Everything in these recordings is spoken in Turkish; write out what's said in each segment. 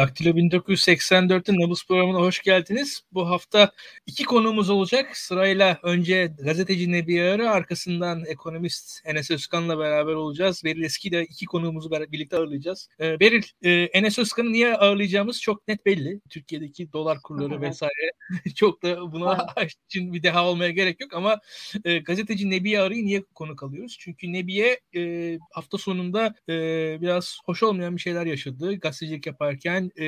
Daktilo 1984'te Nabız programına hoş geldiniz. Bu hafta iki konuğumuz olacak. Sırayla önce gazeteci Nebi Ağar'ı arkasından ekonomist Enes Özkan'la beraber olacağız. Beril Eski de iki konuğumuzu birlikte ağırlayacağız. Ee, Beril, e, Enes Özkan'ı niye ağırlayacağımız çok net belli. Türkiye'deki dolar kurları evet. vesaire çok da buna evet. için bir deha olmaya gerek yok ama e, gazeteci Nebi Ağar'ı niye konuk alıyoruz? Çünkü Nebiye e, hafta sonunda e, biraz hoş olmayan bir şeyler yaşadı. Gazetecilik yaparken e,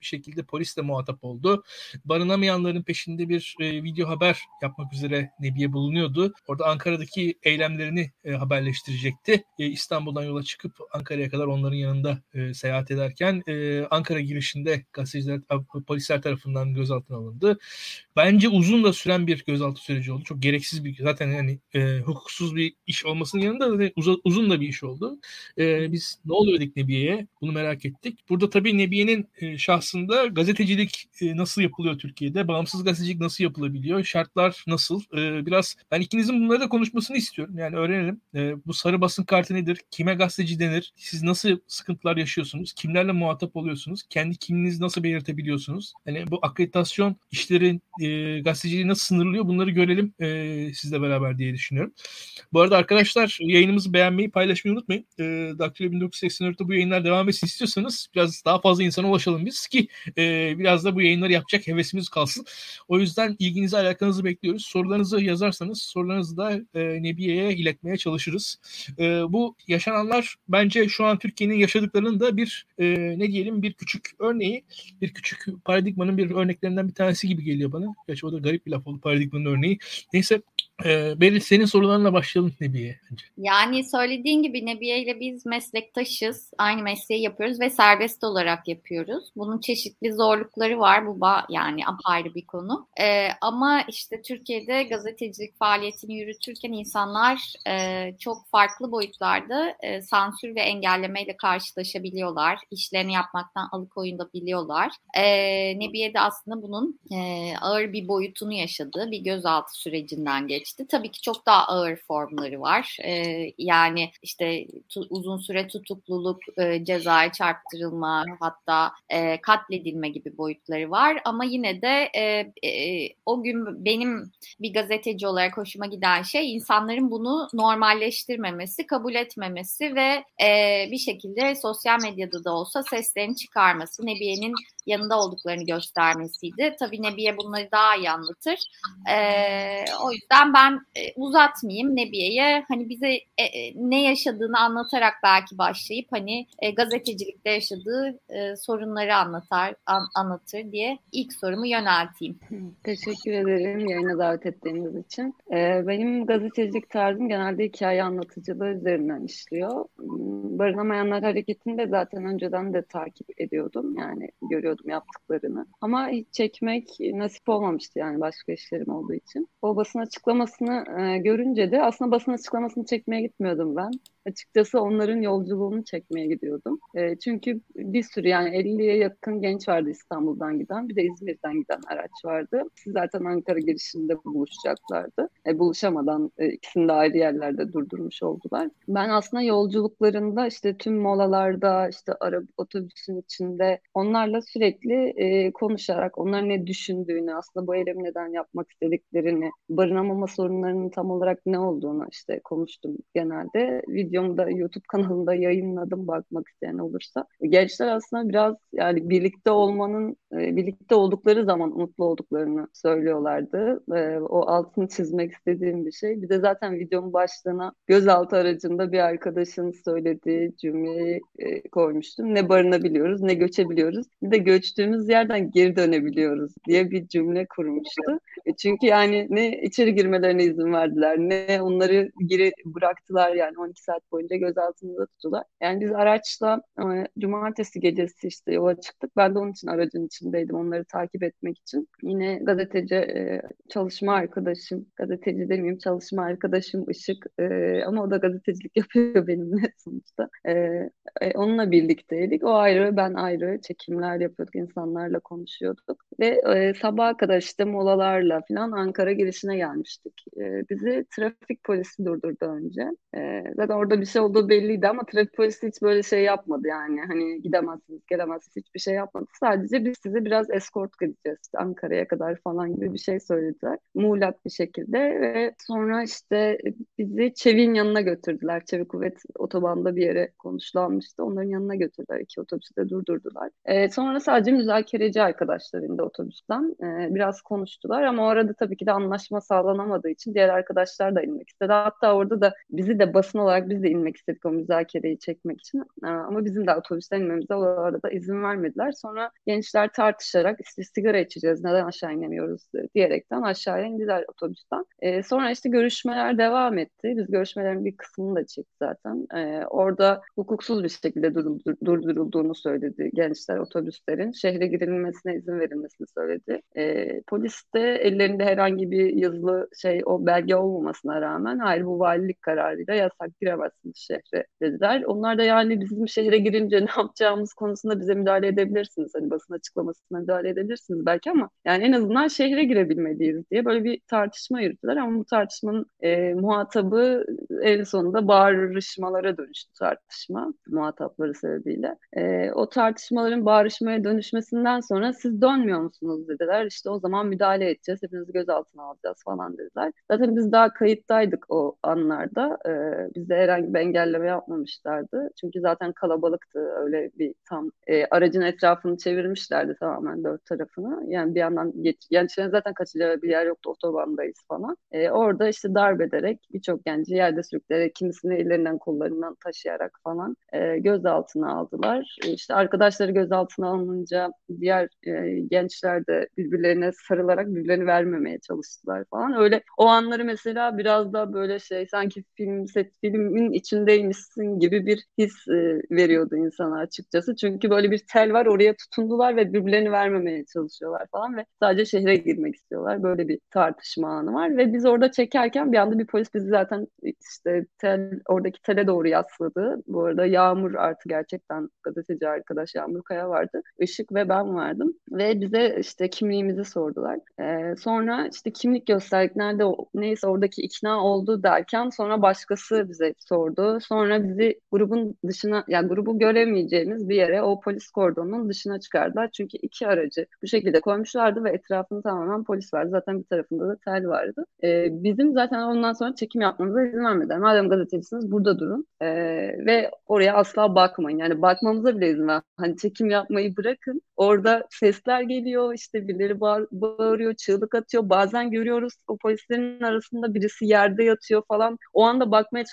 bir şekilde polisle muhatap oldu. Barınamayanların peşinde bir e, video haber yapmak üzere Nebiye bulunuyordu. Orada Ankara'daki eylemlerini e, haberleştirecekti. E, İstanbul'dan yola çıkıp Ankara'ya kadar onların yanında e, seyahat ederken e, Ankara girişinde gazeteciler, polisler tarafından gözaltına alındı. Bence uzun da süren bir gözaltı süreci oldu. Çok gereksiz bir zaten yani e, hukuksuz bir iş olmasının yanında uzun, uzun da bir iş oldu. E, biz ne oluyor dedik Nebiye'ye? Bunu merak ettik. Burada tabii Nebiye'nin e, şahsında gazetecilik e, nasıl yapılıyor Türkiye'de? Bağımsız gazetecilik nasıl yapılabiliyor? Şartlar nasıl? E, biraz ben ikinizin bunları da konuşmasını istiyorum. Yani öğrenelim. Bu sarı basın kartı nedir? Kime gazeteci denir? Siz nasıl sıkıntılar yaşıyorsunuz? Kimlerle muhatap oluyorsunuz? Kendi kimliğinizi nasıl belirtebiliyorsunuz? Yani bu akreditasyon işlerin gazeteciliği nasıl sınırlıyor? Bunları görelim sizle beraber diye düşünüyorum. Bu arada arkadaşlar yayınımızı beğenmeyi, paylaşmayı unutmayın. Daktilo 1984'te bu yayınlar devam etsin istiyorsanız biraz daha fazla insana ulaşalım biz ki e, biraz da bu yayınları yapacak hevesimiz kalsın. O yüzden ilginizi alakanızı bekliyoruz. Sorularınızı yazarsanız sorularınızı da e, Nebiye'ye iletmeye çalışırız. E, bu yaşananlar bence şu an Türkiye'nin yaşadıklarının da bir e, ne diyelim bir küçük örneği, bir küçük paradigmanın bir örneklerinden bir tanesi gibi geliyor bana. Gerçi o da garip bir laf oldu paradigmanın örneği. Neyse e, Beril senin sorularına başlayalım Nebiye önce. Yani söylediğin gibi Nebiye ile biz meslektaşız. Aynı mesleği yapıyoruz ve serbest olarak yapıyoruz. Bunun çeşitli zorlukları var. Bu yani apayrı bir konu. Ee, ama işte Türkiye'de gazetecilik faaliyetini yürütürken insanlar e, çok farklı boyutlarda e, sansür ve engellemeyle karşılaşabiliyorlar. İşlerini yapmaktan alıkoyulabiliyorlar. Ee, Nebiye de aslında bunun e, ağır bir boyutunu yaşadı. Bir gözaltı sürecinden geçti. Tabii ki çok daha ağır formları var. Ee, yani işte tu, uzun süre tutukluluk, e, cezaya çarptırılma, hatta e, katledilme gibi boyutları var. Ama yine de e, e, o gün benim bir gazeteci olarak hoşuma giden şey insanların bunu normalleştirmemesi, kabul etmemesi ve e, bir şekilde sosyal medyada da olsa seslerini çıkarması. Nebiye'nin yanında olduklarını göstermesiydi. Tabii Nebiye bunları daha iyi anlatır. E, o yüzden ben e, uzatmayayım Nebiye'ye hani bize e, e, ne yaşadığını anlatarak belki başlayıp hani e, gazetecilikte yaşadığı e, sorunları anlatar an, anlatır diye ilk sorumu yönelteyim. Teşekkür ederim yayına davet ettiğiniz için. E, benim gazetecilik tarzım genelde hikaye anlatıcılığı üzerinden işliyor. Hmm, Barınamayanlar Hareketi'ni de zaten önceden de takip ediyordum. Yani görüyordum yaptıklarını. Ama hiç çekmek nasip olmamıştı yani başka işlerim olduğu için. O basın açıklamasını e, görünce de aslında basın açıklamasını çekmeye gitmiyordum ben açıkçası onların yolculuğunu çekmeye gidiyordum. E, çünkü bir sürü yani 50'ye yakın genç vardı İstanbul'dan giden. Bir de İzmir'den giden araç vardı. Zaten Ankara girişinde buluşacaklardı. E, buluşamadan e, ikisini de ayrı yerlerde durdurmuş oldular. Ben aslında yolculuklarında işte tüm molalarda işte araba otobüsün içinde onlarla sürekli e, konuşarak onların ne düşündüğünü aslında bu eylemi neden yapmak istediklerini barınamama sorunlarının tam olarak ne olduğunu işte konuştum genelde. Video videomu da YouTube kanalında yayınladım bakmak isteyen olursa. Gençler aslında biraz yani birlikte olmanın, e, birlikte oldukları zaman mutlu olduklarını söylüyorlardı. E, o altını çizmek istediğim bir şey. Bir de zaten videomun başlığına gözaltı aracında bir arkadaşın söylediği cümleyi e, koymuştum. Ne barınabiliyoruz ne göçebiliyoruz. Bir de göçtüğümüz yerden geri dönebiliyoruz diye bir cümle kurmuştu. Çünkü yani ne içeri girmelerine izin verdiler ne onları geri bıraktılar yani 12 saat boyunca gözaltında tuttular. Yani biz araçla e, cumartesi gecesi işte yola çıktık. Ben de onun için aracın içindeydim onları takip etmek için. Yine gazeteci e, çalışma arkadaşım, gazeteci demeyeyim çalışma arkadaşım Işık e, ama o da gazetecilik yapıyor benimle sonuçta. E, e, onunla birlikteydik. O ayrı, ben ayrı çekimler yapıyorduk, insanlarla konuşuyorduk. Ve e, sabaha kadar işte molalarla falan Ankara girişine gelmiştik. E, bizi trafik polisi durdurdu önce. E, zaten orada orada bir şey olduğu belliydi ama trafik polisi hiç böyle şey yapmadı yani. Hani gidemezsiniz, gelemezsiniz hiçbir şey yapmadı. Sadece biz size biraz eskort gideceğiz işte Ankara'ya kadar falan gibi bir şey söylediler. Muğlak bir şekilde ve sonra işte bizi Çevik'in yanına götürdüler. Çevik Kuvvet otobanda bir yere konuşlanmıştı. Onların yanına götürdüler. İki otobüsü de durdurdular. Ee, sonra sadece müzakereci arkadaşlar indi otobüsten. Ee, biraz konuştular ama orada tabii ki de anlaşma sağlanamadığı için diğer arkadaşlar da inmek istedi. Hatta orada da bizi de basın olarak biz de inmek istedik o müzakereyi çekmek için. Ama bizim de otobüsten inmemize o arada izin vermediler. Sonra gençler tartışarak işte sigara içeceğiz neden aşağı inemiyoruz diyerekten aşağıya indiler otobüsten. Ee, sonra işte görüşmeler devam etti. Biz görüşmelerin bir kısmını da çektik zaten. Ee, orada hukuksuz bir şekilde durdurulduğunu söyledi gençler otobüslerin. Şehre girilmesine izin verilmesini söyledi. Ee, polis de ellerinde herhangi bir yazılı şey o belge olmamasına rağmen hayır bu valilik kararıyla yasak giremezsiniz şehre dediler. Onlar da yani bizim şehre girince ne yapacağımız konusunda bize müdahale edebilirsiniz. Hani basın açıklamasına müdahale edebilirsiniz belki ama yani en azından şehre girebilmeliyiz diye böyle bir tartışma yürüttüler ama bu tartışmanın e, muhatabı en sonunda bağırışmalara dönüştü tartışma muhatapları sebebiyle. E, o tartışmaların bağırışmaya dönüşmesinden sonra siz dönmüyor musunuz dediler. İşte o zaman müdahale edeceğiz. Hepinizi gözaltına alacağız falan dediler. Zaten biz daha kayıttaydık o anlarda. E, bizde herhangi bir engelleme yapmamışlardı. Çünkü zaten kalabalıktı. Öyle bir tam e, aracın etrafını çevirmişlerdi tamamen dört tarafını. Yani bir yandan geç, gençlerin zaten kaçacağı bir yer yoktu. Otobandayız falan. E, orada işte darp ederek birçok genci yerde sürükleyerek kimisini ellerinden kollarından taşıyarak falan e, gözaltına aldılar. E, işte arkadaşları gözaltına alınınca diğer e, gençler de birbirlerine sarılarak birbirlerini vermemeye çalıştılar falan. Öyle o anları mesela biraz da böyle şey sanki film set filmin içindeymişsin gibi bir his e, veriyordu insana açıkçası. Çünkü böyle bir tel var oraya tutundular ve birbirlerini vermemeye çalışıyorlar falan ve sadece şehre girmek istiyorlar. Böyle bir tartışma anı var ve biz orada çekerken bir anda bir polis bizi zaten işte tel, oradaki tele doğru yasladı. Bu arada Yağmur artı gerçekten gazeteci arkadaş Yağmur Kaya vardı. Işık ve ben vardım ve bize işte kimliğimizi sordular. Ee, sonra işte kimlik gösterdik nerede neyse oradaki ikna oldu derken sonra başkası bize sordu. Sonra bizi grubun dışına yani grubu göremeyeceğimiz bir yere o polis kordonunun dışına çıkardılar. Çünkü iki aracı bu şekilde koymuşlardı ve etrafında tamamen polis vardı. Zaten bir tarafında da tel vardı. Ee, bizim zaten ondan sonra çekim yapmamıza izin vermediler. Madem gazetecisiniz burada durun ee, ve oraya asla bakmayın. Yani bakmamıza bile izin ver. Hani çekim yapmayı bırakın. Orada sesler geliyor işte birileri bağır, bağırıyor, çığlık atıyor. Bazen görüyoruz o polislerin arasında birisi yerde yatıyor falan. O anda bakmaya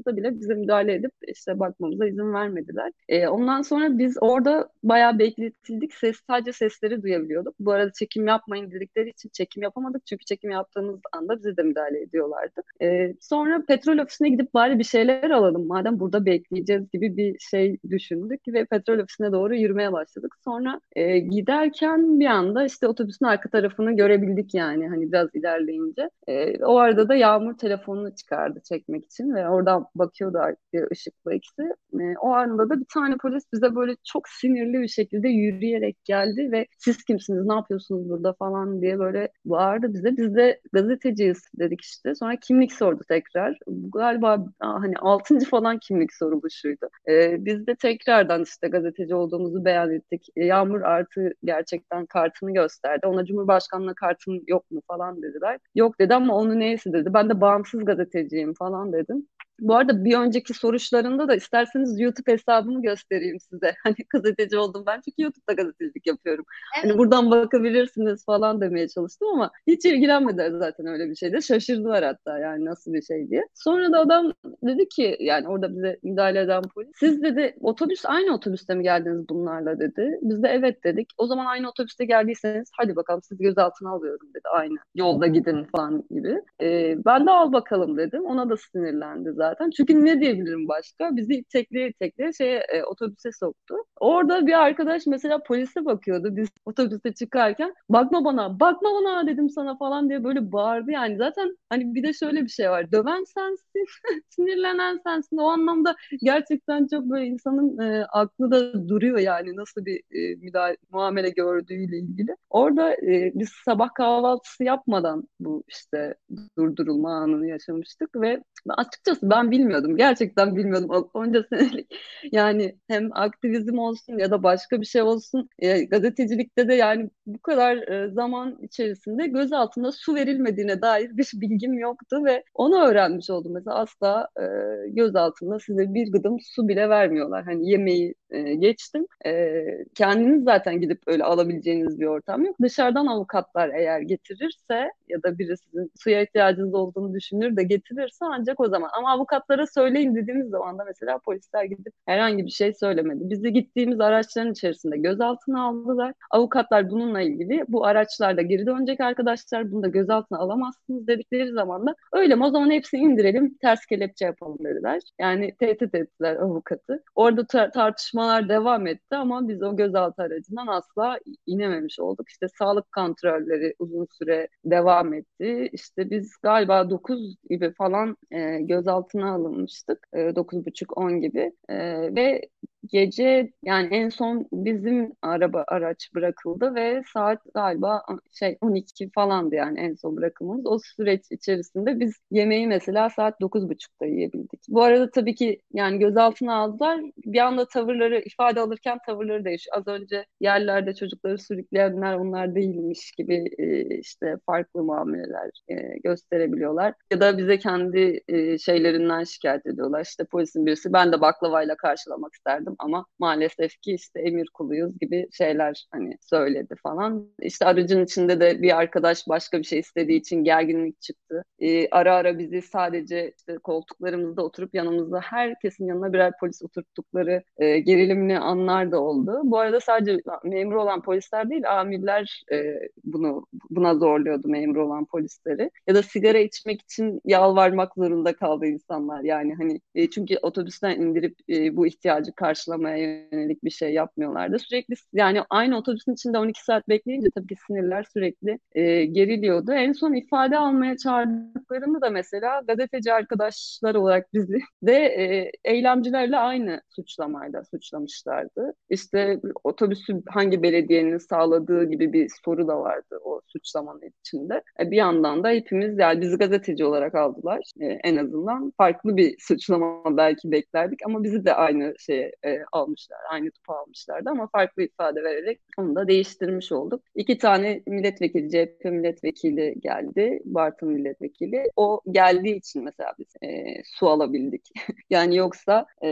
çalıştığımızda bile bize müdahale edip işte bakmamıza izin vermediler. Ee, ondan sonra biz orada bayağı bekletildik. Ses, sadece sesleri duyabiliyorduk. Bu arada çekim yapmayın dedikleri için çekim yapamadık. Çünkü çekim yaptığımız anda bize de müdahale ediyorlardı. Ee, sonra petrol ofisine gidip bari bir şeyler alalım. Madem burada bekleyeceğiz gibi bir şey düşündük ve petrol ofisine doğru yürümeye başladık. Sonra e, giderken bir anda işte otobüsün arka tarafını görebildik yani hani biraz ilerleyince. E, o arada da Yağmur telefonunu çıkardı çekmek için ve oradan bakıyordu ışıkla ikisi. E, o anda da bir tane polis bize böyle çok sinirli bir şekilde yürüyerek geldi ve siz kimsiniz ne yapıyorsunuz burada falan diye böyle bağırdı bize. Biz de gazeteciyiz dedik işte. Sonra kimlik sordu tekrar. Galiba hani altıncı falan kimlik soruluşuydu. E, biz de tekrardan işte gazeteci olduğumuzu beyan ettik. E, Yağmur artı gerçekten kartını gösterdi. Ona Cumhurbaşkanlığı kartın yok mu falan dediler. Yok dedi ama onu neyse dedi. Ben de bağımsız gazeteciyim falan dedim. Bu arada bir önceki soruşlarında da isterseniz YouTube hesabımı göstereyim size. Hani gazeteci oldum ben çünkü YouTube'da gazetecilik yapıyorum. Hani evet. Hani buradan bakabilirsiniz falan demeye çalıştım ama hiç ilgilenmediler zaten öyle bir şeyde. Şaşırdılar hatta yani nasıl bir şey diye. Sonra da adam dedi ki yani orada bize müdahale eden polis. Siz dedi otobüs aynı otobüste mi geldiniz bunlarla dedi. Biz de evet dedik. O zaman aynı otobüste geldiyseniz hadi bakalım sizi gözaltına alıyorum dedi. Aynı yolda gidin falan gibi. Ee, ben de al bakalım dedim. Ona da sinirlendi zaten zaten. Çünkü ne diyebilirim başka? Bizi tekleye tekleye şeye, e, otobüse soktu. Orada bir arkadaş mesela polise bakıyordu biz otobüste çıkarken. Bakma bana, bakma bana dedim sana falan diye böyle bağırdı yani. Zaten hani bir de şöyle bir şey var. Döven sensin, sinirlenen sensin. O anlamda gerçekten çok böyle insanın e, aklı da duruyor yani nasıl bir e, müdahale, muamele gördüğüyle ilgili. Orada e, biz sabah kahvaltısı yapmadan bu işte durdurulma anını yaşamıştık ve açıkçası ben bilmiyordum. Gerçekten bilmiyordum. Onca senelik yani hem aktivizm olsun ya da başka bir şey olsun. E, gazetecilikte de yani bu kadar e, zaman içerisinde göz altında su verilmediğine dair bir bilgim yoktu ve onu öğrenmiş oldum. Mesela asla e, göz altında size bir gıdım su bile vermiyorlar. Hani yemeği e, geçtim. E, kendiniz zaten gidip öyle alabileceğiniz bir ortam yok. Dışarıdan avukatlar eğer getirirse ya da biri sizin suya ihtiyacınız olduğunu düşünür de getirirse ancak o zaman. Ama avukatlara söyleyin dediğimiz zaman da mesela polisler gidip herhangi bir şey söylemedi. Bizi gittiğimiz araçların içerisinde gözaltına aldılar. Avukatlar bununla ilgili bu araçlarda geri dönecek arkadaşlar bunu da gözaltına alamazsınız dedikleri zaman da öyle mi o zaman hepsini indirelim ters kelepçe yapalım dediler. Yani tehdit ettiler avukatı. Orada tar- tartışmalar devam etti ama biz o gözaltı aracından asla inememiş olduk. İşte sağlık kontrolleri uzun süre devam etti. İşte biz galiba 9 gibi falan e, gözaltına alınmıştık. E, 9.30-10 gibi. E, ve gece yani en son bizim araba araç bırakıldı ve saat galiba şey 12 falandı yani en son bırakımımız. O süreç içerisinde biz yemeği mesela saat 9.30'da yiyebildik. Bu arada tabii ki yani gözaltına aldılar. Bir anda tavırları ifade alırken tavırları değişiyor. Az önce yerlerde çocukları sürükleyenler onlar değilmiş gibi e, işte farklı muameleler e, gösterebiliyorlar. Ya da bize kendi e, şeylerinden şikayet ediyorlar. İşte polisin birisi ben de baklavayla karşılamak isterdim ama maalesef ki işte emir kuluyuz gibi şeyler hani söyledi falan. İşte aracın içinde de bir arkadaş başka bir şey istediği için gerginlik çıktı. Ee, ara ara bizi sadece işte koltuklarımızda oturup yanımızda herkesin yanına birer polis oturttukları e, gerilimli anlar da oldu. Bu arada sadece memur olan polisler değil amirler e, bunu buna zorluyordu memur olan polisleri. Ya da sigara içmek için yalvarmak zorunda kaldı insanlar. Yani hani e, çünkü otobüsten indirip e, bu ihtiyacı karşılamaya yönelik bir şey yapmıyorlardı. Sürekli yani aynı otobüsün içinde 12 saat bekleyince tabii ki sinirler sürekli e, geriliyordu. En son ifade almaya çağırdıklarını da mesela gazeteci arkadaşlar olarak bizi de e, eylemcilerle aynı suçlamayla suçlamışlardı. İşte otobüsü hangi belediyenin sağladığı gibi bir soru da vardı o suçlamanın içinde. E, bir yandan da hepimiz yani bizi gazeteci olarak aldılar. E, en azından farklı bir suçlama belki beklerdik ama bizi de aynı şeye e, almışlar. Aynı topu almışlardı ama farklı ifade vererek onu da değiştirmiş olduk. İki tane milletvekili, CHP milletvekili geldi. Bartın milletvekili. O geldiği için mesela biz e, su alabildik. yani yoksa e,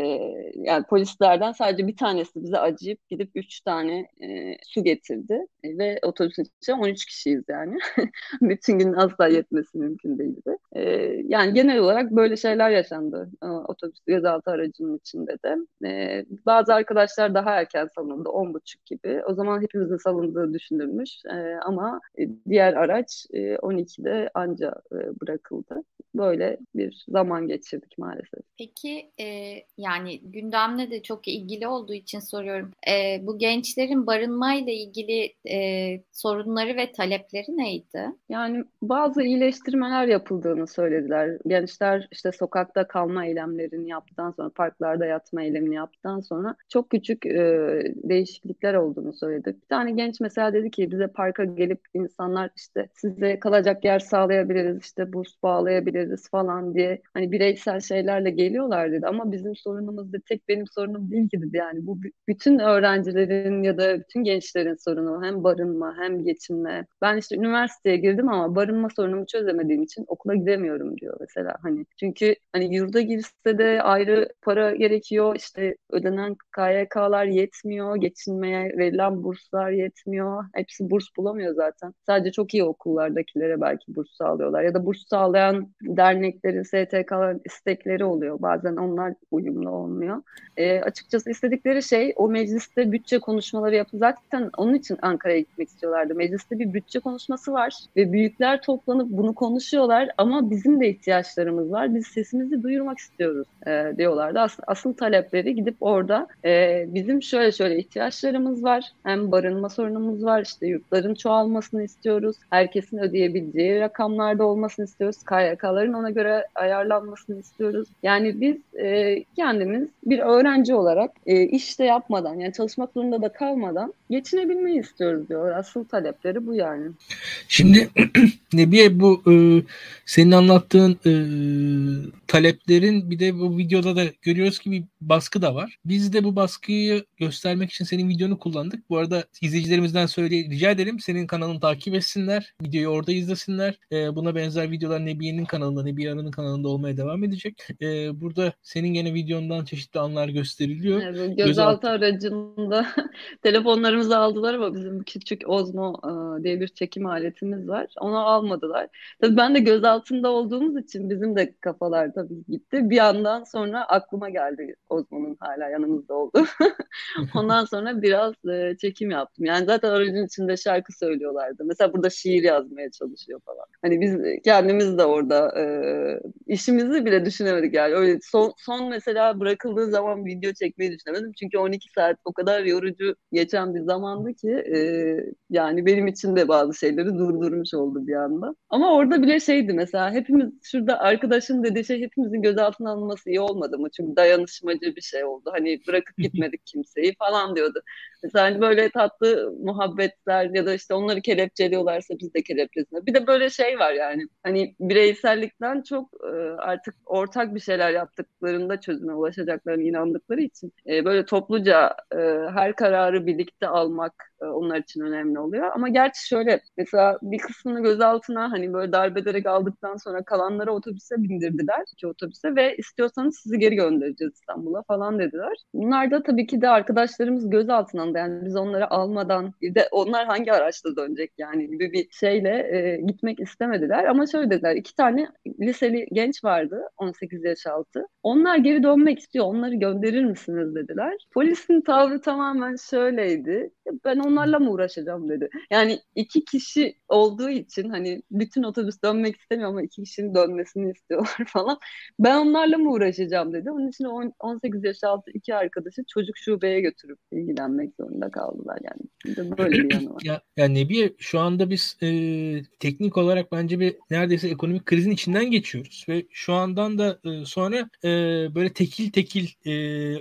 yani polislerden sadece bir tanesi bize acıyıp gidip üç tane e, su getirdi. E, ve otobüsün içinde 13 kişiyiz yani. Bütün gün asla yetmesi mümkün değildi. E, yani genel olarak böyle şeyler yaşandı e, otobüs gözaltı aracının içinde de. E, bazı arkadaşlar daha erken salındı, on buçuk gibi. O zaman hepimizin salındığı düşünülmüş. E, ama diğer araç e, 12'de anca e, bırakıldı. Böyle bir zaman geçirdik maalesef. Peki e, yani gündemle de çok ilgili olduğu için soruyorum. E, bu gençlerin barınmayla ilgili e, sorunları ve talepleri neydi? Yani bazı iyileştirmeler yapıldığını söylediler. Gençler işte sokakta kalma eylemlerini yaptıktan sonra, parklarda yatma eylemini yaptıktan sonra sonra çok küçük e, değişiklikler olduğunu söyledi. Bir tane genç mesela dedi ki bize parka gelip insanlar işte size kalacak yer sağlayabiliriz, işte burs bağlayabiliriz falan diye hani bireysel şeylerle geliyorlar dedi. Ama bizim sorunumuz da tek benim sorunum değil ki dedi. Yani bu bütün öğrencilerin ya da bütün gençlerin sorunu hem barınma hem geçinme. Ben işte üniversiteye girdim ama barınma sorunumu çözemediğim için okula gidemiyorum diyor mesela. Hani çünkü hani yurda girse de ayrı para gerekiyor. işte ödenen KYK'lar yetmiyor, geçinmeye verilen burslar yetmiyor. Hepsi burs bulamıyor zaten. Sadece çok iyi okullardakilere belki burs sağlıyorlar. Ya da burs sağlayan derneklerin, STK'ların istekleri oluyor. Bazen onlar uyumlu olmuyor. E, açıkçası istedikleri şey o mecliste bütçe konuşmaları yapı zaten onun için Ankara'ya gitmek istiyorlardı. Mecliste bir bütçe konuşması var ve büyükler toplanıp bunu konuşuyorlar ama bizim de ihtiyaçlarımız var. Biz sesimizi duyurmak istiyoruz e, diyorlardı. As- asıl talepleri gidip orada e, bizim şöyle şöyle ihtiyaçlarımız var. Hem barınma sorunumuz var. İşte yurtların çoğalmasını istiyoruz. Herkesin ödeyebileceği rakamlarda olmasını istiyoruz. KYK'ların ona göre ayarlanmasını istiyoruz. Yani biz e, kendimiz bir öğrenci olarak e, işte yapmadan yani çalışmak zorunda da kalmadan geçinebilmeyi istiyoruz diyor. Asıl talepleri bu yani. Şimdi Nebiye bu e, senin anlattığın e, taleplerin bir de bu videoda da görüyoruz ki bir baskı da var. Biz de bu baskıyı göstermek için senin videonu kullandık. Bu arada izleyicilerimizden söyle rica edelim senin kanalını takip etsinler. Videoyu orada izlesinler. E, buna benzer videolar Nebiye'nin kanalında, Nebiye Arı'nın kanalında olmaya devam edecek. E, burada senin gene videondan çeşitli anlar gösteriliyor. Evet, gözaltı aracında telefonlarımızı aldılar ama bizim küçük Ozmo e, diye bir çekim aletimiz var. Onu almadılar. Tabii ben de gözaltında olduğumuz için bizim de kafalar tabii gitti. Bir yandan sonra aklıma geldi Ozmo'nun hala yanımızda oldu. Ondan sonra biraz e, çekim yaptım. Yani zaten aracın içinde şarkı söylüyorlardı. Mesela burada şiir yazmaya çalışıyor falan. Hani biz kendimiz de orada e, işimizi bile düşünemedik yani. Öyle son, son mesela bırakıldığı zaman video çekmeyi düşünemedim. Çünkü 12 saat o kadar yorucu geçen bir zamandı ki e, yani benim için de bazı şeyleri durdurmuş oldu bir anda. Ama orada bile şeydi mesela hepimiz şurada arkadaşın dediği şey hepimizin gözaltına alınması iyi olmadı mı? Çünkü dayanışmacı bir şey oldu. Hani bırakıp gitmedik kimseyi falan diyordu. Mesela hani böyle tatlı muhabbetler ya da işte onları kelepçeliyorlarsa biz de kelepçesine. Bir de böyle şey var yani hani bireysellikten çok e, artık ortak bir şeyler yaptıklarında çözüme ulaşacaklarına inandıkları için e, böyle topluca e, her kararı birlikte almak onlar için önemli oluyor. Ama gerçi şöyle mesela bir kısmını gözaltına hani böyle darp ederek aldıktan sonra kalanları otobüse bindirdiler iki otobüse ve istiyorsanız sizi geri göndereceğiz İstanbul'a falan dediler. Bunlar da tabii ki de arkadaşlarımız gözaltına alındı. Yani biz onları almadan bir de onlar hangi araçla dönecek yani gibi bir şeyle e, gitmek istemediler. Ama şöyle dediler iki tane liseli genç vardı 18 yaş altı. Onlar geri dönmek istiyor. Onları gönderir misiniz dediler. Polisin tavrı tamamen şöyleydi. Ben onlarla mı uğraşacağım dedi. Yani iki kişi olduğu için hani bütün otobüs dönmek istemiyor ama iki kişinin dönmesini istiyorlar falan. Ben onlarla mı uğraşacağım dedi. Onun için 18 yaş altı iki arkadaşı çocuk şubeye götürüp ilgilenmek zorunda kaldılar yani. Böyle bir yanı var. ya, ya Nebiye şu anda biz e, teknik olarak bence bir neredeyse ekonomik krizin içinden geçiyoruz ve şu andan da e, sonra e, böyle tekil tekil e,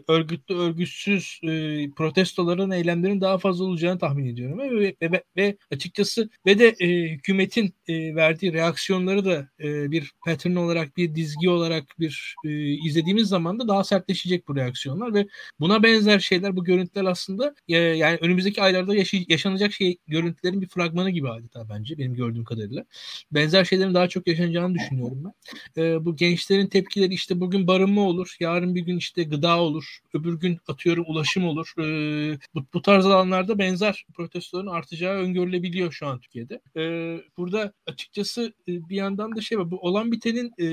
örgütlü örgütsüz e, protestoların eylemlerin daha fazla olacağını tahmin ediyorum ve, ve, ve açıkçası ve de e, hükümetin e, verdiği reaksiyonları da e, bir pattern olarak bir dizgi olarak bir e, izlediğimiz zaman da daha sertleşecek bu reaksiyonlar ve buna benzer şeyler bu görüntüler aslında e, yani önümüzdeki aylarda yaşay- yaşanacak şey görüntülerin bir fragmanı gibi adeta bence benim gördüğüm kadarıyla. Benzer şeylerin daha çok yaşanacağını düşünüyorum ben. E, bu gençlerin tepkileri işte bugün barınma olur, yarın bir gün işte gıda olur, öbür gün atıyorum ulaşım olur. E, bu, bu tarz alanlarda benzer protestoların artacağı öngörülebiliyor şu an Türkiye'de. E, burada açıkçası e, bir yandan da şey var. Bu olan bitenin e,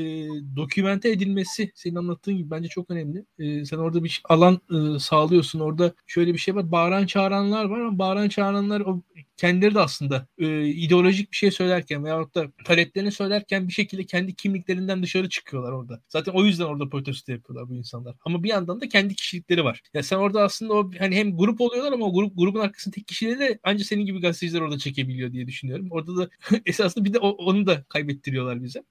dokümente edilmesi senin anlattığın gibi bence çok önemli. E, sen orada bir alan e, sağlıyorsun. Orada şöyle bir şey var. Bağıran çağıranlar var ama bağıran çağıranlar o kendileri de aslında e, ideolojik bir şey söylerken veyahut da taleplerini söylerken bir şekilde kendi kimliklerinden dışarı çıkıyorlar orada. Zaten o yüzden orada protesto yapıyorlar bu insanlar. Ama bir yandan da kendi kişilikleri var. Ya sen orada aslında o hani hem grup oluyorlar ama o grup grubun arkasında tek kişileri de ancak senin gibi gazeteciler orada çekebiliyor diye düşünüyorum. Orada da esasında bir de o, onu da kaybettiriyorlar bize.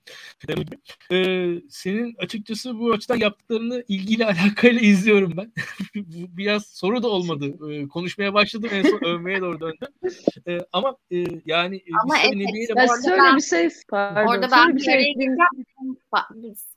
Ee, senin açıkçası bu açıdan yaptıklarını ilgili alakayla izliyorum ben. Biraz soru da olmadı. Ee, konuşmaya başladım en son övmeye doğru döndüm. Ee, ama e, yani ama evet, şöyle ben, bir şey pardon. Orada ben bir şey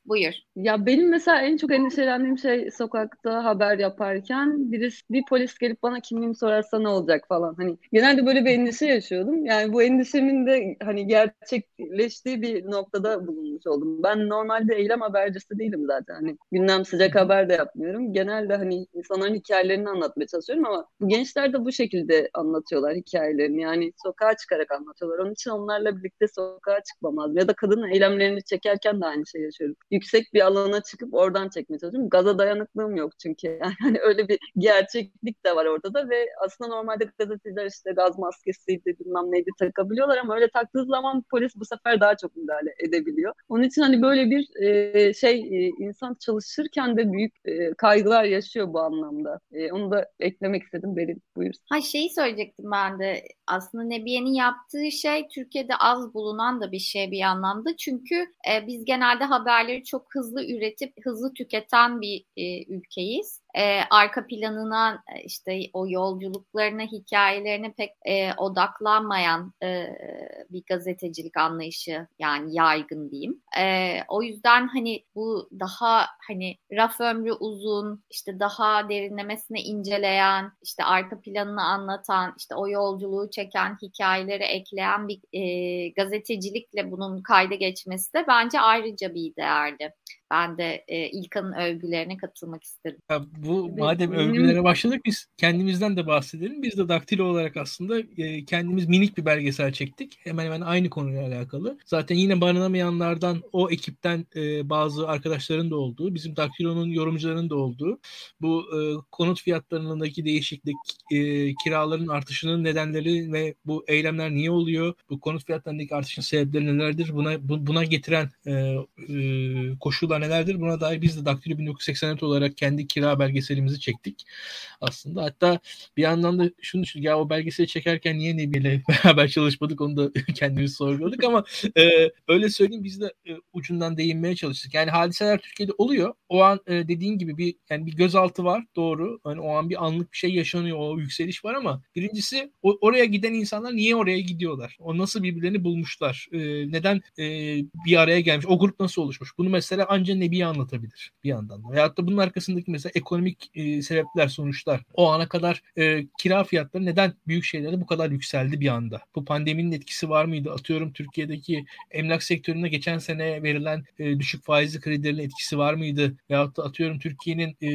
Buyur. Ya benim mesela en çok endişelendiğim şey sokakta haber yaparken birisi bir polis gelip bana kimliğimi sorarsa ne olacak falan. Hani genelde böyle bir endişe yaşıyordum. Yani bu endişemin de hani gerçekleştiği bir noktada bulunmuş oldum. Ben normalde eylem habercisi değilim zaten. Hani gündem sıcak haber de yapmıyorum. Genelde hani insanların hikayelerini anlatmaya çalışıyorum ama bu gençler de bu şekilde anlatıyorlar hikayelerini. Yani sokağa çıkarak anlatıyorlar. Onun için onlarla birlikte sokağa çıkmamaz. Ya da kadın eylemlerini çekerken de aynı şey yaşıyorum. Yüksek bir alana çıkıp oradan çekmeye çalışıyorum. Gaza dayanıklığım yok çünkü. Yani öyle bir gerçeklik de var orada da ve aslında normalde gazeteciler işte gaz maskesiydi bilmem neydi takabiliyorlar ama öyle taktığı zaman polis bu sefer daha çok müdahale edebiliyor. Onun için hani böyle bir e, şey e, insan çalışırken de büyük e, kaygılar yaşıyor bu anlamda. E, onu da eklemek istedim. Berin buyur. Ha şeyi söyleyecektim ben de. Aslında Nebiye'nin yaptığı şey Türkiye'de az bulunan da bir şey bir anlamda. Çünkü e, biz genelde haberleri çok hızlı üretip hızlı tüketen bir e, ülkeyiz. E, arka planına işte o yolculuklarına, hikayelerine pek e, odaklanmayan e, bir gazetecilik anlayışı yani yaygın diyeyim. E, o yüzden hani bu daha hani raf ömrü uzun, işte daha derinlemesine inceleyen, işte arka planını anlatan, işte o yolculuğu çeken, hikayeleri ekleyen bir e, gazetecilikle bunun kayda geçmesi de bence ayrıca bir değerli. Ben de e, İlkan'ın övgülerine katılmak istedim. Ya bu madem benim... övgülere başladık biz kendimizden de bahsedelim. Biz de daktilo olarak aslında e, kendimiz minik bir belgesel çektik. Hemen hemen aynı konuyla alakalı. Zaten yine barınamayanlardan o ekipten e, bazı arkadaşların da olduğu, bizim daktilonun yorumcularının da olduğu bu e, konut fiyatlarındaki değişiklik, e, kiraların artışının nedenleri ve bu eylemler niye oluyor? Bu konut fiyatlarındaki artışın sebepleri nelerdir? Buna bu, buna getiren e, e, koşullar nelerdir? Buna dair biz de Daktilo 1984 olarak kendi kira belgeselimizi çektik aslında. Hatta bir yandan da şunu düşün ya o belgeseli çekerken niye Nebi ile beraber çalışmadık onu da kendimiz sorguladık ama e, öyle söyleyeyim biz de e, ucundan değinmeye çalıştık. Yani hadiseler Türkiye'de oluyor. O an e, dediğin gibi bir yani bir gözaltı var doğru. Hani o an bir anlık bir şey yaşanıyor. O yükseliş var ama birincisi o, oraya giden insanlar niye oraya gidiyorlar? O nasıl birbirlerini bulmuşlar? E, neden e, bir araya gelmiş? O grup nasıl oluşmuş? Bunu mesela anca Nebi anlatabilir bir yandan da. Veyahut da bunun arkasındaki mesela ekonomik e, sebepler, sonuçlar. O ana kadar e, kira fiyatları neden büyük şeylerde bu kadar yükseldi bir anda? Bu pandeminin etkisi var mıydı? Atıyorum Türkiye'deki emlak sektöründe geçen sene verilen e, düşük faizli kredilerin etkisi var mıydı? Veyahut da atıyorum Türkiye'nin e,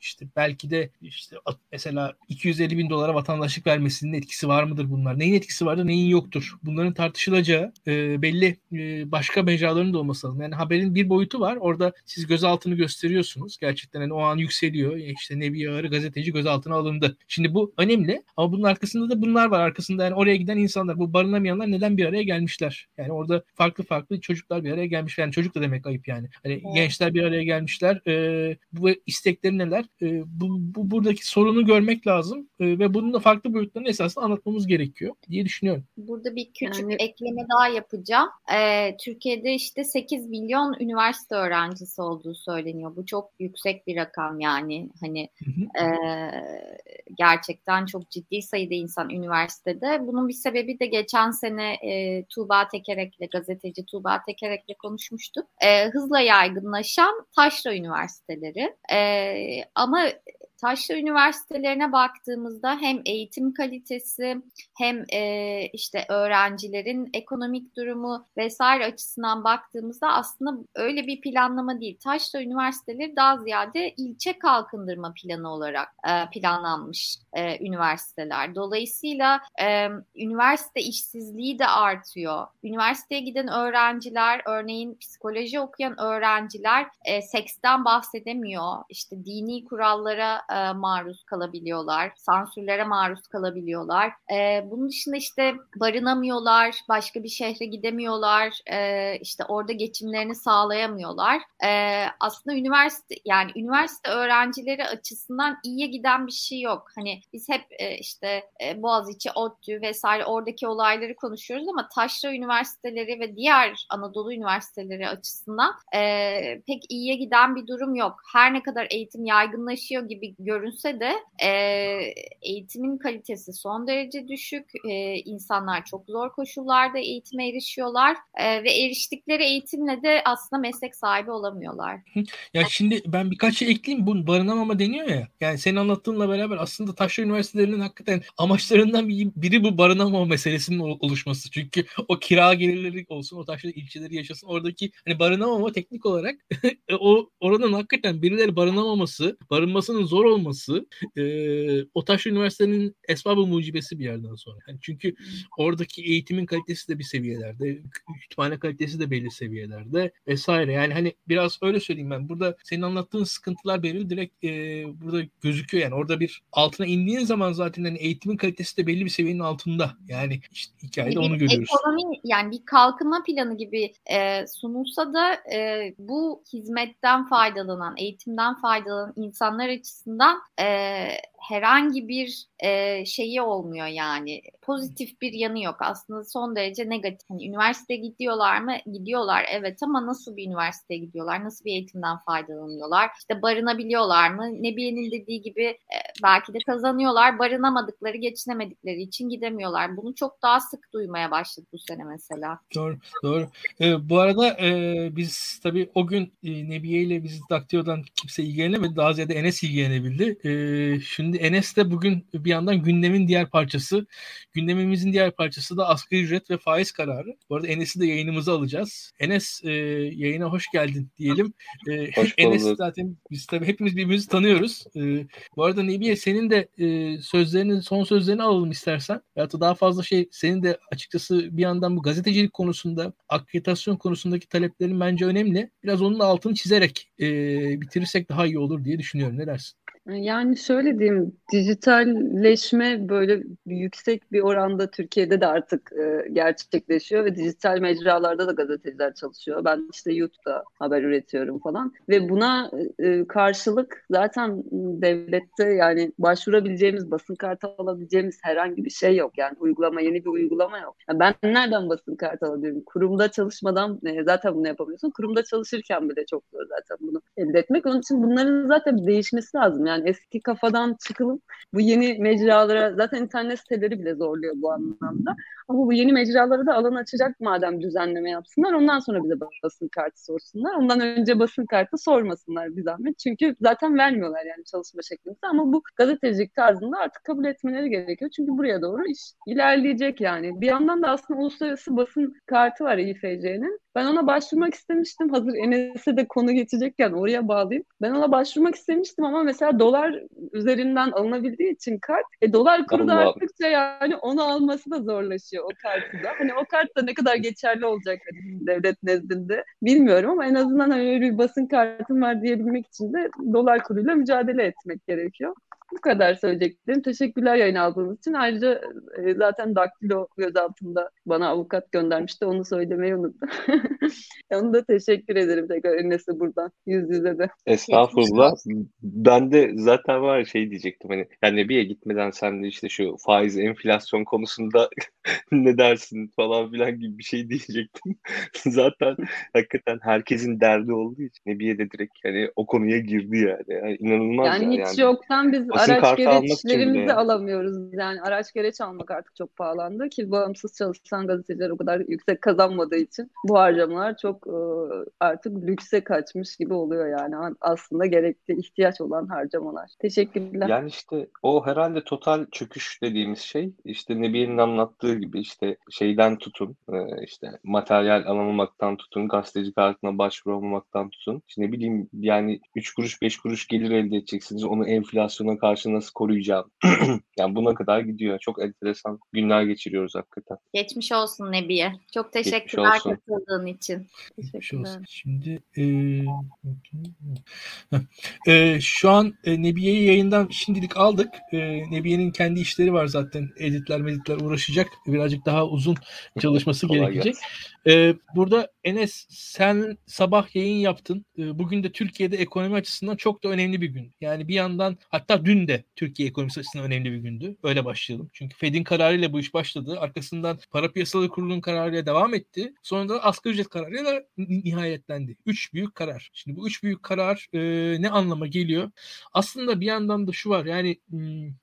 işte belki de işte mesela 250 bin dolara vatandaşlık vermesinin etkisi var mıdır bunlar? Neyin etkisi vardır, neyin yoktur? Bunların tartışılacağı e, belli e, başka mecraların da olması lazım. Yani haberin bir boyutu var. Orada siz gözaltını gösteriyorsunuz. Gerçekten yani o an yükseliyor. E, işte Nebi Ağar'ı gazeteci gözaltına alındı. Şimdi bu önemli ama bunun arkasında da bunlar var. Arkasında yani oraya giden insanlar, bu barınamayanlar neden bir araya gelmişler? Yani orada farklı farklı çocuklar bir araya gelmiş. Yani çocuk da demek ayıp yani. Hani evet. gençler bir araya gelmişler. E, bu istekleri neler? E, bu, bu buradaki sorunu görmek lazım e, ve bunun da farklı boyutlarını esasında anlatmamız gerekiyor diye düşünüyorum. Burada bir küçük yani... ekleme daha yapacağım. Ee, Türkiye'de işte 8 milyon üniversite öğrencisi olduğu söyleniyor. Bu çok yüksek bir rakam yani. Hani E, gerçekten çok ciddi sayıda insan üniversitede. Bunun bir sebebi de geçen sene e, Tuğba Tekerek'le, gazeteci Tuğba Tekerek'le konuşmuştuk. E, hızla yaygınlaşan taşra üniversiteleri. E, ama Taşra üniversitelerine baktığımızda hem eğitim kalitesi hem e, işte öğrencilerin ekonomik durumu vesaire açısından baktığımızda aslında öyle bir planlama değil. Taşra üniversiteleri daha ziyade ilçe kalkındırma planı olarak e, planlanmış e, üniversiteler. Dolayısıyla e, üniversite işsizliği de artıyor. Üniversiteye giden öğrenciler, örneğin psikoloji okuyan öğrenciler e, seksten bahsedemiyor. İşte dini kurallara e, maruz kalabiliyorlar. Sansürlere maruz kalabiliyorlar. E, bunun dışında işte barınamıyorlar, başka bir şehre gidemiyorlar. E, işte orada geçimlerini sağlayamıyorlar. E, aslında üniversite yani üniversite öğrencileri açısından iyiye giden bir şey yok. Hani biz hep e, işte e, Boğaziçi, ODTÜ vesaire oradaki olayları konuşuyoruz ama Taşra üniversiteleri ve diğer Anadolu üniversiteleri açısından e, pek iyiye giden bir durum yok. Her ne kadar eğitim yaygınlaşıyor gibi görünse de e, eğitimin kalitesi son derece düşük. E, insanlar çok zor koşullarda eğitime erişiyorlar e, ve eriştikleri eğitimle de aslında meslek sahibi olamıyorlar. Ya şimdi ben birkaç şey ekleyeyim. Bu barınamama deniyor ya. Yani senin anlattığınla beraber aslında Taşra Üniversitelerinin hakikaten amaçlarından biri bu barınamama meselesinin oluşması. Çünkü o kira gelirleri olsun, o Taşra ilçeleri yaşasın. Oradaki hani barınamama teknik olarak o oranın hakikaten birileri barınamaması, barınmasının zor olması e, o taş üniversitenin esbabı mucibesi bir yerden sonra. Yani çünkü oradaki eğitimin kalitesi de bir seviyelerde, kütüphane kalitesi de belli seviyelerde vesaire. Yani hani biraz öyle söyleyeyim ben. Burada senin anlattığın sıkıntılar belli direkt e, burada gözüküyor yani. Orada bir altına indiğin zaman zaten hani eğitimin kalitesi de belli bir seviyenin altında. Yani işte hikayede yani onu görüyoruz. Ekonomi yani bir kalkınma planı gibi e, sunulsa da e, bu hizmetten faydalanan, eğitimden faydalanan insanlar açısından e, herhangi bir e, şeyi olmuyor yani. Pozitif bir yanı yok. Aslında son derece negatif. Hani üniversiteye gidiyorlar mı? Gidiyorlar evet ama nasıl bir üniversiteye gidiyorlar? Nasıl bir eğitimden faydalanıyorlar? İşte barınabiliyorlar mı? Nebiye'nin dediği gibi e, belki de kazanıyorlar. Barınamadıkları, geçinemedikleri için gidemiyorlar. Bunu çok daha sık duymaya başladık bu sene mesela. Doğru, doğru. Ee, bu arada e, biz tabii o gün e, Nebiye ile biz Daktiyo'dan kimse ilgilenemedi. Daha ziyade Enes ilgilenebildi. E, şimdi Enes de bugün bir yandan gündemin diğer parçası. Gündemimizin diğer parçası da asgari ücret ve faiz kararı. Bu arada Enes'i de yayınımıza alacağız. Enes e, yayına hoş geldin diyelim. E, hoş Enes zaten biz tabii hepimiz birbirimizi tanıyoruz. E, bu arada Nebiye senin de e, sözlerini, son sözlerini alalım istersen. Ya da daha fazla şey senin de açıkçası bir yandan bu gazetecilik konusunda, akreditasyon konusundaki taleplerin bence önemli. Biraz onun altını çizerek e, bitirirsek daha iyi olur diye düşünüyorum. Ne dersin? Yani şöyle diyeyim, dijitalleşme böyle yüksek bir oranda Türkiye'de de artık e, gerçekleşiyor ve dijital mecralarda da gazeteciler çalışıyor. Ben işte YouTube'da haber üretiyorum falan ve buna e, karşılık zaten devlette yani başvurabileceğimiz, basın kartı alabileceğimiz herhangi bir şey yok. Yani uygulama, yeni bir uygulama yok. Yani ben nereden basın kartı alabilirim? Kurumda çalışmadan e, zaten bunu yapamıyorsun. Kurumda çalışırken bile çok zor zaten bunu elde etmek. Onun için bunların zaten değişmesi lazım. Yani eski kafadan çıkılıp bu yeni mecralara zaten internet siteleri bile zorluyor bu anlamda. Ama bu yeni mecralara da alan açacak madem düzenleme yapsınlar. Ondan sonra bize basın kartı sorsunlar. Ondan önce basın kartı sormasınlar bir zahmet. Çünkü zaten vermiyorlar yani çalışma şeklimizi. Ama bu gazetecilik tarzında artık kabul etmeleri gerekiyor. Çünkü buraya doğru iş ilerleyecek yani. Bir yandan da aslında uluslararası basın kartı var İFC'nin. Ben ona başvurmak istemiştim. Hazır Enes'e de konu geçecekken oraya bağlayayım. Ben ona başvurmak istemiştim ama mesela dolar üzerinden alınabildiği için kart, e, dolar kuru da arttıkça yani onu alması da zorlaşıyor o kartı da. Hani o kart da ne kadar geçerli olacak hani devlet nezdinde bilmiyorum ama en azından öyle bir basın kartım var diyebilmek için de dolar kuruyla mücadele etmek gerekiyor. Bu kadar söyleyeceklerim. Teşekkürler yayın aldığınız için. Ayrıca e, zaten Daktilo gözaltında bana avukat göndermişti. Onu söylemeyi unuttum. Onu da teşekkür ederim tekrar Enes'e buradan yüz yüze de. Estağfurullah. Ben de zaten var şey diyecektim hani yani bir gitmeden sen de işte şu faiz enflasyon konusunda ne dersin falan filan gibi bir şey diyecektim. zaten hakikaten herkesin derdi olduğu için Nebiye de direkt hani o konuya girdi yani. yani inanılmaz yani. Yani hiç yani. yoktan biz araç gereçlerimizi alamıyoruz. Yani araç gereç almak artık çok pahalandı ki bağımsız çalışan gazeteciler o kadar yüksek kazanmadığı için bu harcamalar çok e, artık lükse kaçmış gibi oluyor yani. Aslında gerekli ihtiyaç olan harcamalar. Teşekkürler. Yani işte o herhalde total çöküş dediğimiz şey işte Nebiye'nin anlattığı gibi işte şeyden tutun e, işte materyal alamamaktan tutun gazeteci kartına başvuramamaktan tutun. İşte ne bileyim yani 3 kuruş 5 kuruş gelir elde edeceksiniz. Onu enflasyona karşı nasıl koruyacağım? yani buna kadar gidiyor. Çok enteresan günler geçiriyoruz hakikaten. Geçmiş olsun Nebiye. Çok teşekkürler katıldığın için. Geçmiş olsun. Şimdi e, e, şu an e, Nebiye'yi yayından şimdilik aldık. E, Nebiye'nin kendi işleri var zaten. Editler meditler uğraşacak. Birazcık daha uzun çalışması gerekecek. E, burada Enes sen sabah yayın yaptın. E, bugün de Türkiye'de ekonomi açısından çok da önemli bir gün. Yani bir yandan hatta dün de Türkiye ekonomisi açısından önemli bir gündü. Öyle başlayalım. Çünkü Fed'in kararıyla bu iş başladı. Arkasından para piyasaları kurulunun kararıyla devam etti. Sonra da asgari ücret kararıyla nihayetlendi. Üç büyük karar. Şimdi bu üç büyük karar e, ne anlama geliyor? Aslında bir yandan da şu var. Yani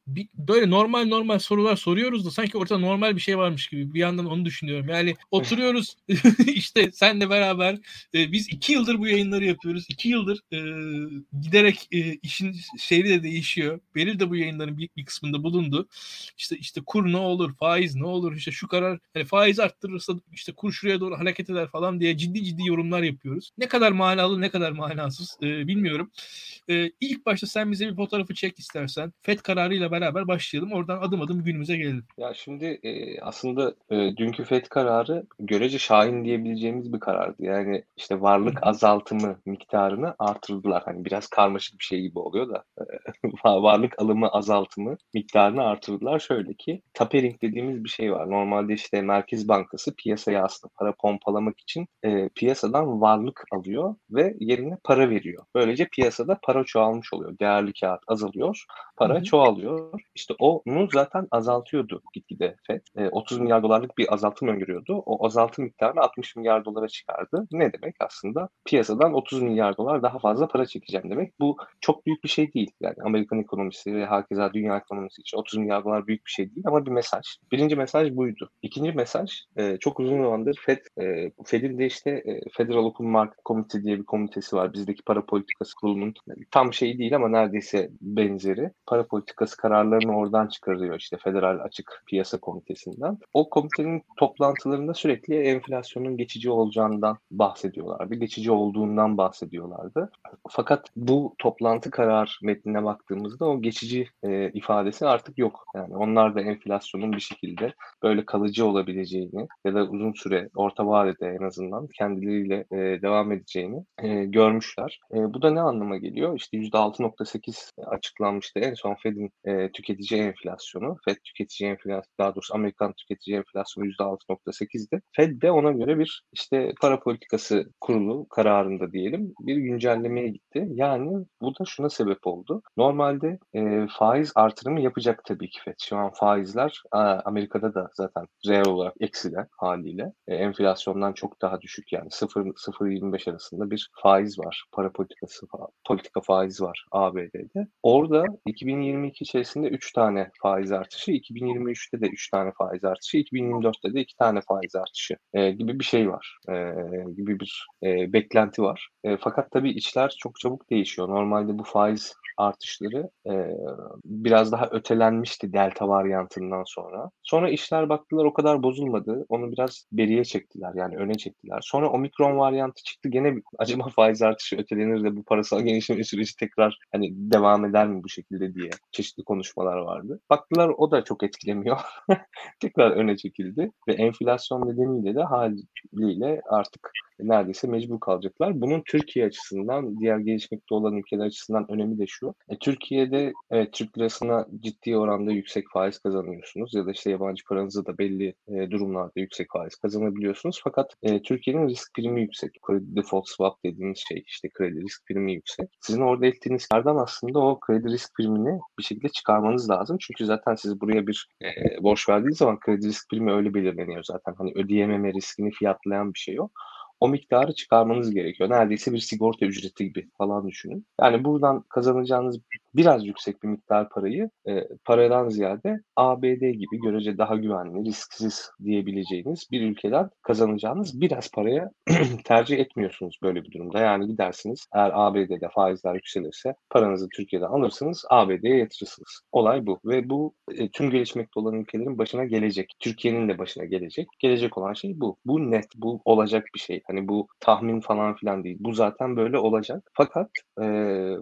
bir, böyle normal normal sorular soruyoruz da sanki ortada normal bir şey varmış gibi. Bir yandan onu düşünüyorum. Yani oturuyoruz işte senle beraber e, biz iki yıldır bu yayınları yapıyoruz. İki yıldır e, giderek e, işin şeyi de değişiyor. Beril de bu yayınların büyük bir kısmında bulundu. İşte işte kur ne olur, faiz ne olur, işte şu karar hani faiz arttırırsa işte kur şuraya doğru hareket eder falan diye ciddi ciddi yorumlar yapıyoruz. Ne kadar manalı ne kadar manasız e, bilmiyorum. E, ilk başta sen bize bir fotoğrafı çek istersen. FED kararıyla beraber başlayalım. Oradan adım adım günümüze gelelim. Ya şimdi e, aslında e, dünkü FED kararı görece şahin diyebileceğimiz bir bir karardı. Yani işte varlık azaltımı miktarını artırdılar. Hani biraz karmaşık bir şey gibi oluyor da varlık alımı azaltımı miktarını artırdılar. Şöyle ki tapering dediğimiz bir şey var. Normalde işte Merkez Bankası piyasaya aslında para pompalamak için e, piyasadan varlık alıyor ve yerine para veriyor. Böylece piyasada para çoğalmış oluyor. Değerli kağıt azalıyor, para Hı-hı. çoğalıyor. İşte onu zaten azaltıyordu gitgide FED. E, 30 milyar dolarlık bir azaltım öngörüyordu. O azaltım miktarını 60 milyar dolara çıkardı. Ne demek aslında? Piyasadan 30 milyar dolar daha fazla para çekeceğim demek. Bu çok büyük bir şey değil. Yani Amerikan ekonomisi ve hakeza dünya ekonomisi için 30 milyar dolar büyük bir şey değil ama bir mesaj. Birinci mesaj buydu. İkinci mesaj e, çok uzun zamandır FED, e, FED'in de işte e, Federal Open Market Committee diye bir komitesi var. Bizdeki para politikası kurulunun tam şey değil ama neredeyse benzeri. Para politikası kararlarını oradan çıkarıyor işte Federal Açık Piyasa Komitesi'nden. O komitenin toplantılarında sürekli enflasyonun geçici olacağından bahsediyorlardı. Geçici olduğundan bahsediyorlardı. Fakat bu toplantı karar metnine baktığımızda o geçici e, ifadesi artık yok. Yani onlar da enflasyonun bir şekilde böyle kalıcı olabileceğini ya da uzun süre orta vadede en azından kendileriyle e, devam edeceğini e, görmüşler. E, bu da ne anlama geliyor? İşte %6.8 açıklanmıştı en son Fed'in e, tüketici enflasyonu. Fed tüketici enflasyonu daha doğrusu Amerikan tüketici enflasyonu %6.8'di. Fed de ona göre bir işte para politikası kurulu kararında diyelim bir güncellemeye gitti. Yani bu da şuna sebep oldu. Normalde e, faiz artırımı yapacak tabii ki FED. Şu an faizler Amerika'da da zaten reel olarak eksilen haliyle. E, enflasyondan çok daha düşük yani 0-0.25 arasında bir faiz var. Para politikası politika faiz var ABD'de. Orada 2022 içerisinde 3 tane faiz artışı, 2023'te de 3 tane faiz artışı, 2024'te de 2 tane faiz artışı e, gibi bir şey var. E, gibi bir e, beklenti var. E, fakat tabii içler çok çabuk değişiyor. Normalde bu faiz artışları e, biraz daha ötelenmişti delta varyantından sonra. Sonra işler baktılar o kadar bozulmadı. Onu biraz beriye çektiler yani öne çektiler. Sonra omikron varyantı çıktı. Gene bir, acaba faiz artışı ötelenir de bu parasal genişleme süreci tekrar hani devam eder mi bu şekilde diye çeşitli konuşmalar vardı. Baktılar o da çok etkilemiyor. tekrar öne çekildi ve enflasyon nedeniyle de haliyle artık neredeyse mecbur kalacaklar. Bunun Türkiye açısından, diğer gelişmekte olan ülkeler açısından önemi de şu. E, Türkiye'de evet, Türk lirasına ciddi oranda yüksek faiz kazanıyorsunuz ya da işte yabancı paranızı da belli e, durumlarda yüksek faiz kazanabiliyorsunuz. Fakat e, Türkiye'nin risk primi yüksek. Kredi default swap dediğimiz şey işte kredi risk primi yüksek. Sizin orada ettiğiniz kardan aslında o kredi risk primini bir şekilde çıkarmanız lazım. Çünkü zaten siz buraya bir e, borç verdiğiniz zaman kredi risk primi öyle belirleniyor zaten. Hani ödeyememe riskini fiyatlayan bir şey o o miktarı çıkarmanız gerekiyor. Neredeyse bir sigorta ücreti gibi falan düşünün. Yani buradan kazanacağınız biraz yüksek bir miktar parayı e, paradan ziyade ABD gibi görece daha güvenli, risksiz diyebileceğiniz bir ülkeden kazanacağınız biraz paraya tercih etmiyorsunuz böyle bir durumda. Yani gidersiniz eğer ABD'de faizler yükselirse paranızı Türkiye'den alırsınız ABD'ye yatırırsınız. Olay bu ve bu e, tüm gelişmekte olan ülkelerin başına gelecek. Türkiye'nin de başına gelecek. Gelecek olan şey bu. Bu net, bu olacak bir şey. Hani bu tahmin falan filan değil. Bu zaten böyle olacak. Fakat e,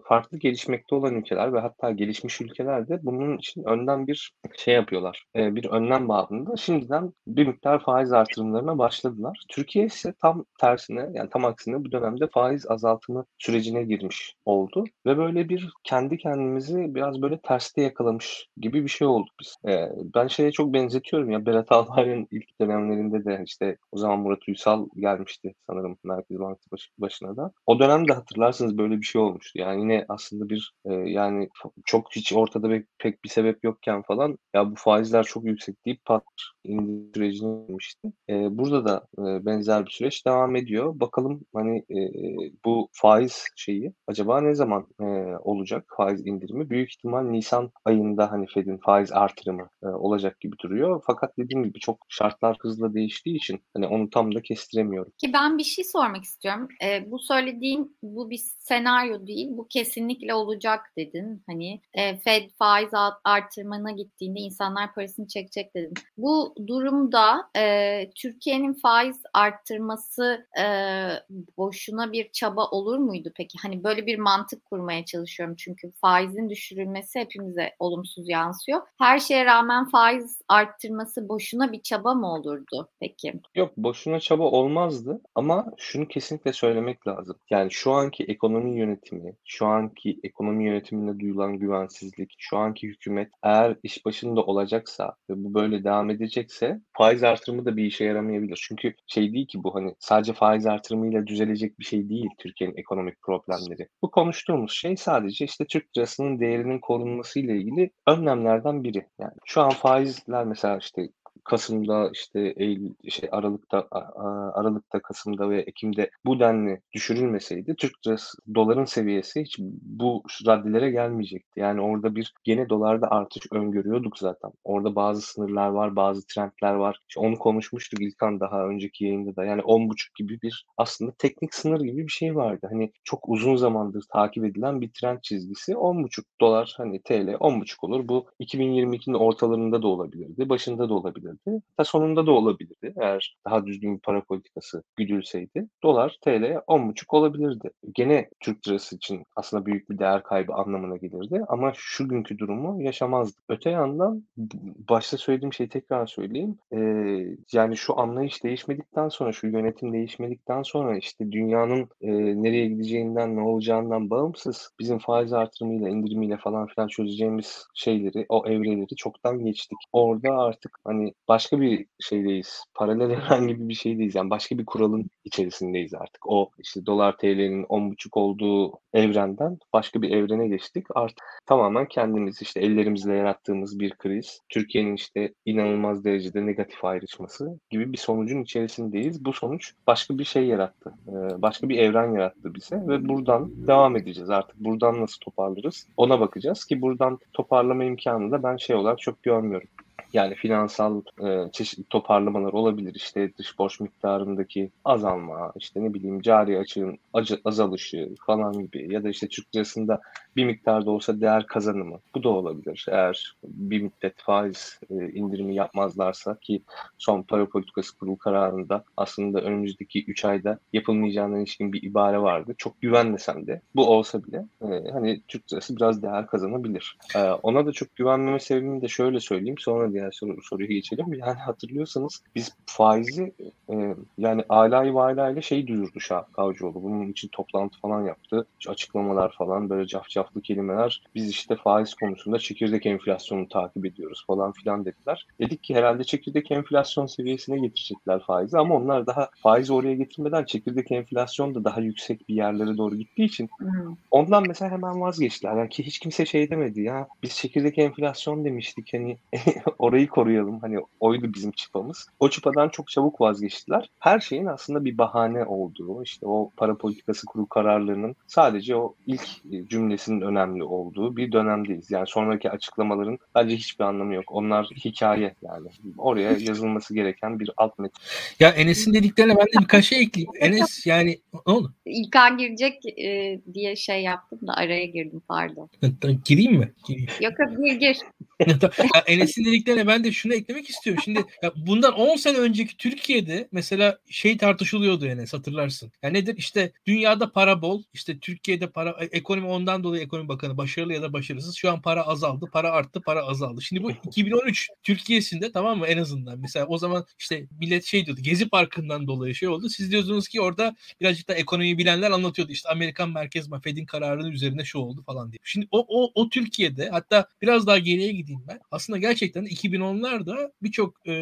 farklı gelişmekte olan ülkeler ve hatta gelişmiş ülkeler de bunun için önden bir şey yapıyorlar. E, bir önlem bağlamında şimdiden bir miktar faiz artırımlarına başladılar. Türkiye ise tam tersine yani tam aksine bu dönemde faiz azaltımı sürecine girmiş oldu ve böyle bir kendi kendimizi biraz böyle terste yakalamış gibi bir şey olduk biz. E, ben şeye çok benzetiyorum ya Berat Albayrak'ın ilk dönemlerinde de işte o zaman Murat Uysal gelmişti sanırım Merkez Bankası baş, başına da. O dönemde hatırlarsınız böyle bir şey olmuştu. Yani yine aslında bir e, yani çok hiç ortada bir, pek bir sebep yokken falan ya bu faizler çok yüksek deyip pat indi sürecine girmişti. E, burada da e, benzer bir süreç devam ediyor. Bakalım hani e, bu faiz şeyi acaba ne zaman e, olacak faiz indirimi? Büyük ihtimal Nisan ayında hani Fed'in faiz artırımı e, olacak gibi duruyor. Fakat dediğim gibi çok şartlar hızla değiştiği için hani onu tam da kestiremiyorum. Ki ben bir şey sormak istiyorum. E, bu söylediğin bu bir senaryo değil. Bu kesinlikle olacak dedin dedin. Hani e, Fed faiz artırmana gittiğinde insanlar parasını çekecek dedin. Bu durumda e, Türkiye'nin faiz arttırması e, boşuna bir çaba olur muydu peki? Hani böyle bir mantık kurmaya çalışıyorum çünkü faizin düşürülmesi hepimize olumsuz yansıyor. Her şeye rağmen faiz arttırması boşuna bir çaba mı olurdu peki? Yok boşuna çaba olmazdı ama şunu kesinlikle söylemek lazım. Yani şu anki ekonomi yönetimi, şu anki ekonomi yönetiminde duyulan güvensizlik, şu anki hükümet eğer iş başında olacaksa ve bu böyle devam edecekse faiz artırımı da bir işe yaramayabilir. Çünkü şey değil ki bu hani sadece faiz artırımıyla düzelecek bir şey değil Türkiye'nin ekonomik problemleri. Bu konuştuğumuz şey sadece işte Türk lirasının değerinin korunması ile ilgili önlemlerden biri. Yani şu an faizler mesela işte Kasım'da işte Eylül şey Aralık'ta Aralık'ta Kasım'da ve Ekim'de bu denli düşürülmeseydi Türk lirası doların seviyesi hiç bu raddelere gelmeyecekti. Yani orada bir gene dolarda artış öngörüyorduk zaten. Orada bazı sınırlar var, bazı trendler var. İşte onu konuşmuştuk İlkan daha önceki yayında da. Yani 10.5 gibi bir aslında teknik sınır gibi bir şey vardı. Hani çok uzun zamandır takip edilen bir trend çizgisi 10.5 dolar hani TL 10.5 olur. Bu 2022'nin ortalarında da olabilirdi, başında da olabilirdi olabilirdi. Ta sonunda da olabilirdi eğer daha düzgün bir para politikası güdülseydi. Dolar TL 10.5 olabilirdi. Gene Türk lirası için aslında büyük bir değer kaybı anlamına gelirdi ama şu günkü durumu yaşamazdı. Öte yandan başta söylediğim şeyi tekrar söyleyeyim. Ee, yani şu anlayış değişmedikten sonra, şu yönetim değişmedikten sonra işte dünyanın e, nereye gideceğinden, ne olacağından bağımsız bizim faiz artırımıyla, indirimiyle falan filan çözeceğimiz şeyleri, o evreleri çoktan geçtik. Orada artık hani başka bir şeydeyiz. Paralel evren gibi bir şeydeyiz. Yani başka bir kuralın içerisindeyiz artık. O işte dolar TL'nin 10.5 olduğu evrenden başka bir evrene geçtik. Artık tamamen kendimiz işte ellerimizle yarattığımız bir kriz. Türkiye'nin işte inanılmaz derecede negatif ayrışması gibi bir sonucun içerisindeyiz. Bu sonuç başka bir şey yarattı. Başka bir evren yarattı bize ve buradan devam edeceğiz. Artık buradan nasıl toparlarız ona bakacağız ki buradan toparlama imkanı da ben şey olarak çok görmüyorum. Yani finansal e, çeşitli toparlamalar olabilir. İşte dış borç miktarındaki azalma, işte ne bileyim cari açığın acı, azalışı falan gibi ya da işte Türk lirasında bir miktarda olsa değer kazanımı. Bu da olabilir. Eğer bir müddet faiz e, indirimi yapmazlarsa ki son para politikası kurulu kararında aslında önümüzdeki 3 ayda yapılmayacağından ilişkin bir ibare vardı. Çok güvenmesem de bu olsa bile e, hani Türk lirası biraz değer kazanabilir. E, ona da çok güvenmeme sebebini de şöyle söyleyeyim. Sonra diğer soru, soruya geçelim. Yani hatırlıyorsanız biz faizi yani ve ile şey duyurdu Şah Kavcıoğlu. Bunun için toplantı falan yaptı. Açıklamalar falan böyle cafcaflı kelimeler. Biz işte faiz konusunda çekirdek enflasyonu takip ediyoruz falan filan dediler. Dedik ki herhalde çekirdek enflasyon seviyesine getirecekler faizi ama onlar daha faizi oraya getirmeden çekirdek enflasyon da daha yüksek bir yerlere doğru gittiği için ondan mesela hemen vazgeçtiler. Yani ki hiç kimse şey demedi ya biz çekirdek enflasyon demiştik hani orayı koruyalım hani oydu bizim çıpamız. O çıpadan çok çabuk vazgeçtiler. Her şeyin aslında bir bahane olduğu işte o para politikası kurulu kararlarının sadece o ilk cümlesinin önemli olduğu bir dönemdeyiz. Yani sonraki açıklamaların bence hiçbir anlamı yok. Onlar hikaye yani. Oraya yazılması gereken bir alt metin. Ya Enes'in dediklerine ben de birkaç şey ekleyeyim. Enes yani ne oldu? İlkan girecek e, diye şey yaptım da araya girdim pardon. Gireyim mi? Gireyim. Yok yok gir gir. Enes'in dediklerine ben de şunu eklemek istiyorum. Şimdi ya bundan 10 sene önceki Türkiye'de mesela şey tartışılıyordu Enes hatırlarsın. Ya nedir? İşte dünyada para bol. işte Türkiye'de para e, ekonomi ondan dolayı ekonomi bakanı başarılı ya da başarısız. Şu an para azaldı. Para arttı. Para azaldı. Şimdi bu 2013 Türkiye'sinde tamam mı en azından. Mesela o zaman işte millet şey diyordu. Gezi Parkı'ndan dolayı şey oldu. Siz diyorsunuz ki orada birazcık da ekonomiyi bilenler anlatıyordu. İşte Amerikan Merkez Fed'in kararının üzerine şu oldu falan diye. Şimdi o, o, o Türkiye'de hatta biraz daha geriye gideyim ben. Aslında gerçekten 2010'larda birçok e,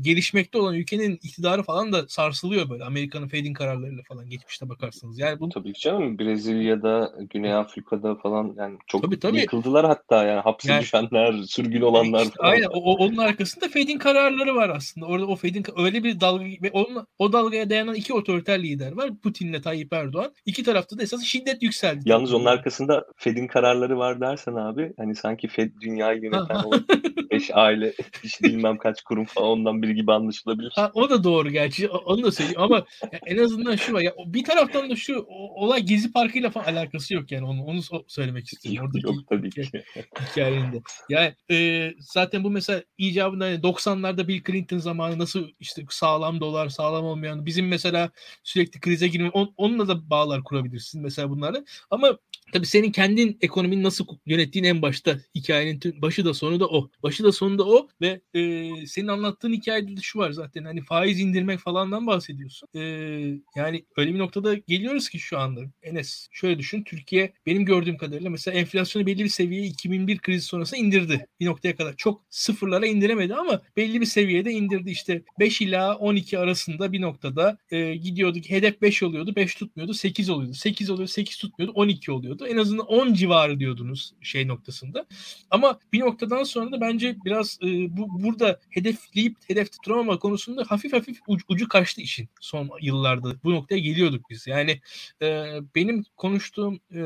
gelişmekte olan ülkenin iktidarı falan da sarsılıyor böyle. Amerika'nın Fed'in kararlarıyla falan geçmişte bakarsınız. Yani bu tabii ki canım Brezilya'da, Güney Afrika'da falan yani çok tabii, tabii. yıkıldılar hatta yani hapse yani, düşenler, sürgün olanlar işte, falan. Aynen o, onun arkasında Fed'in kararları var aslında. Orada o Fed'in öyle bir dalga ve onun, o dalgaya dayanan iki otoriter lider var. Putin'le Tayyip Erdoğan. İki tarafta da esas şiddet yükseldi. Yalnız onun arkasında Fed'in kararları var dersen abi hani sanki Fed dünyayı yönetiyor zaten. O beş aile, işte bilmem kaç kurum falan ondan biri gibi anlaşılabilir. Ha, o da doğru gerçi. Onu da söyleyeyim ama en azından şu var. Ya, bir taraftan da şu olay Gezi Parkı'yla falan alakası yok yani. Onu, onu söylemek istiyorum. Yok, Oradaki yok tabii ki. Hikayenin Yani e, zaten bu mesela icabında hani 90'larda Bill Clinton zamanı nasıl işte sağlam dolar, sağlam olmayan bizim mesela sürekli krize girme on, onunla da bağlar kurabilirsin mesela bunları. Ama tabii senin kendin ekonomini nasıl yönettiğin en başta hikayenin başı da sonu da o. Başı da sonu da o ve e, senin anlattığın hikayede de şu var zaten hani faiz indirmek falandan bahsediyorsun. E, yani öyle bir noktada geliyoruz ki şu anda Enes şöyle düşün Türkiye benim gördüğüm kadarıyla mesela enflasyonu belli bir seviyeye 2001 krizi sonrası indirdi bir noktaya kadar. Çok sıfırlara indiremedi ama belli bir seviyede indirdi işte 5 ila 12 arasında bir noktada e, gidiyorduk hedef 5 oluyordu 5 tutmuyordu 8 oluyordu 8 oluyordu 8 tutmuyordu 12 oluyordu en azından 10 civarı diyordunuz şey noktasında ama bir noktadan sonra da bence biraz e, bu burada hedefleyip hedef tutamama konusunda hafif hafif ucu, ucu kaçtı işin son yıllarda bu noktaya geliyorduk biz yani e, benim konuştuğum e,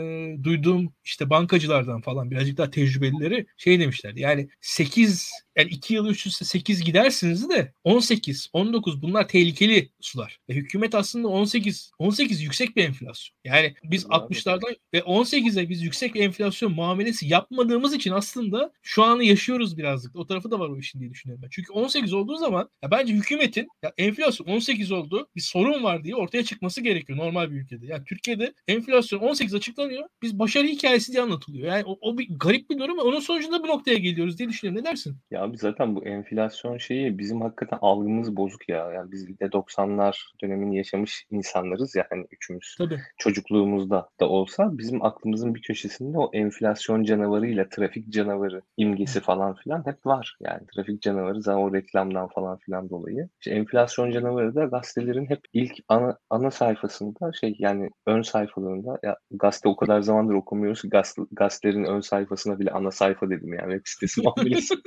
duyduğum işte bankacılardan falan birazcık daha tecrübelileri şey demişler yani 8 yani 2 yıl üst üste 8 gidersiniz de 18, 19 bunlar tehlikeli sular. Ve hükümet aslında 18, 18 yüksek bir enflasyon. Yani biz 60'lardan ve 18'e biz yüksek bir enflasyon muamelesi yapmadığımız için aslında şu anı yaşıyoruz birazcık. O tarafı da var o işin diye düşünüyorum ben. Çünkü 18 olduğu zaman ya bence hükümetin ya enflasyon 18 oldu bir sorun var diye ortaya çıkması gerekiyor normal bir ülkede. Yani Türkiye'de enflasyon 18 açıklanıyor. Biz başarı hikayesi diye anlatılıyor. Yani o, o bir garip bir durum. Onun sonucunda bu noktaya geliyoruz diye düşünüyorum. Ne dersin? Ya abi zaten bu enflasyon şeyi bizim hakikaten algımız bozuk ya. Yani biz de 90'lar dönemini yaşamış insanlarız ya hani üçümüz. Tabii. Çocukluğumuzda da olsa bizim aklımızın bir köşesinde o enflasyon canavarıyla trafik canavarı imgesi falan filan hep var. Yani trafik canavarı zaten o reklamdan falan filan dolayı. İşte enflasyon canavarı da gazetelerin hep ilk ana, ana sayfasında şey yani ön sayfalarında ya gazete o kadar zamandır okumuyoruz ki gaz, gazetelerin ön sayfasına bile ana sayfa dedim yani web sitesi muamelesi.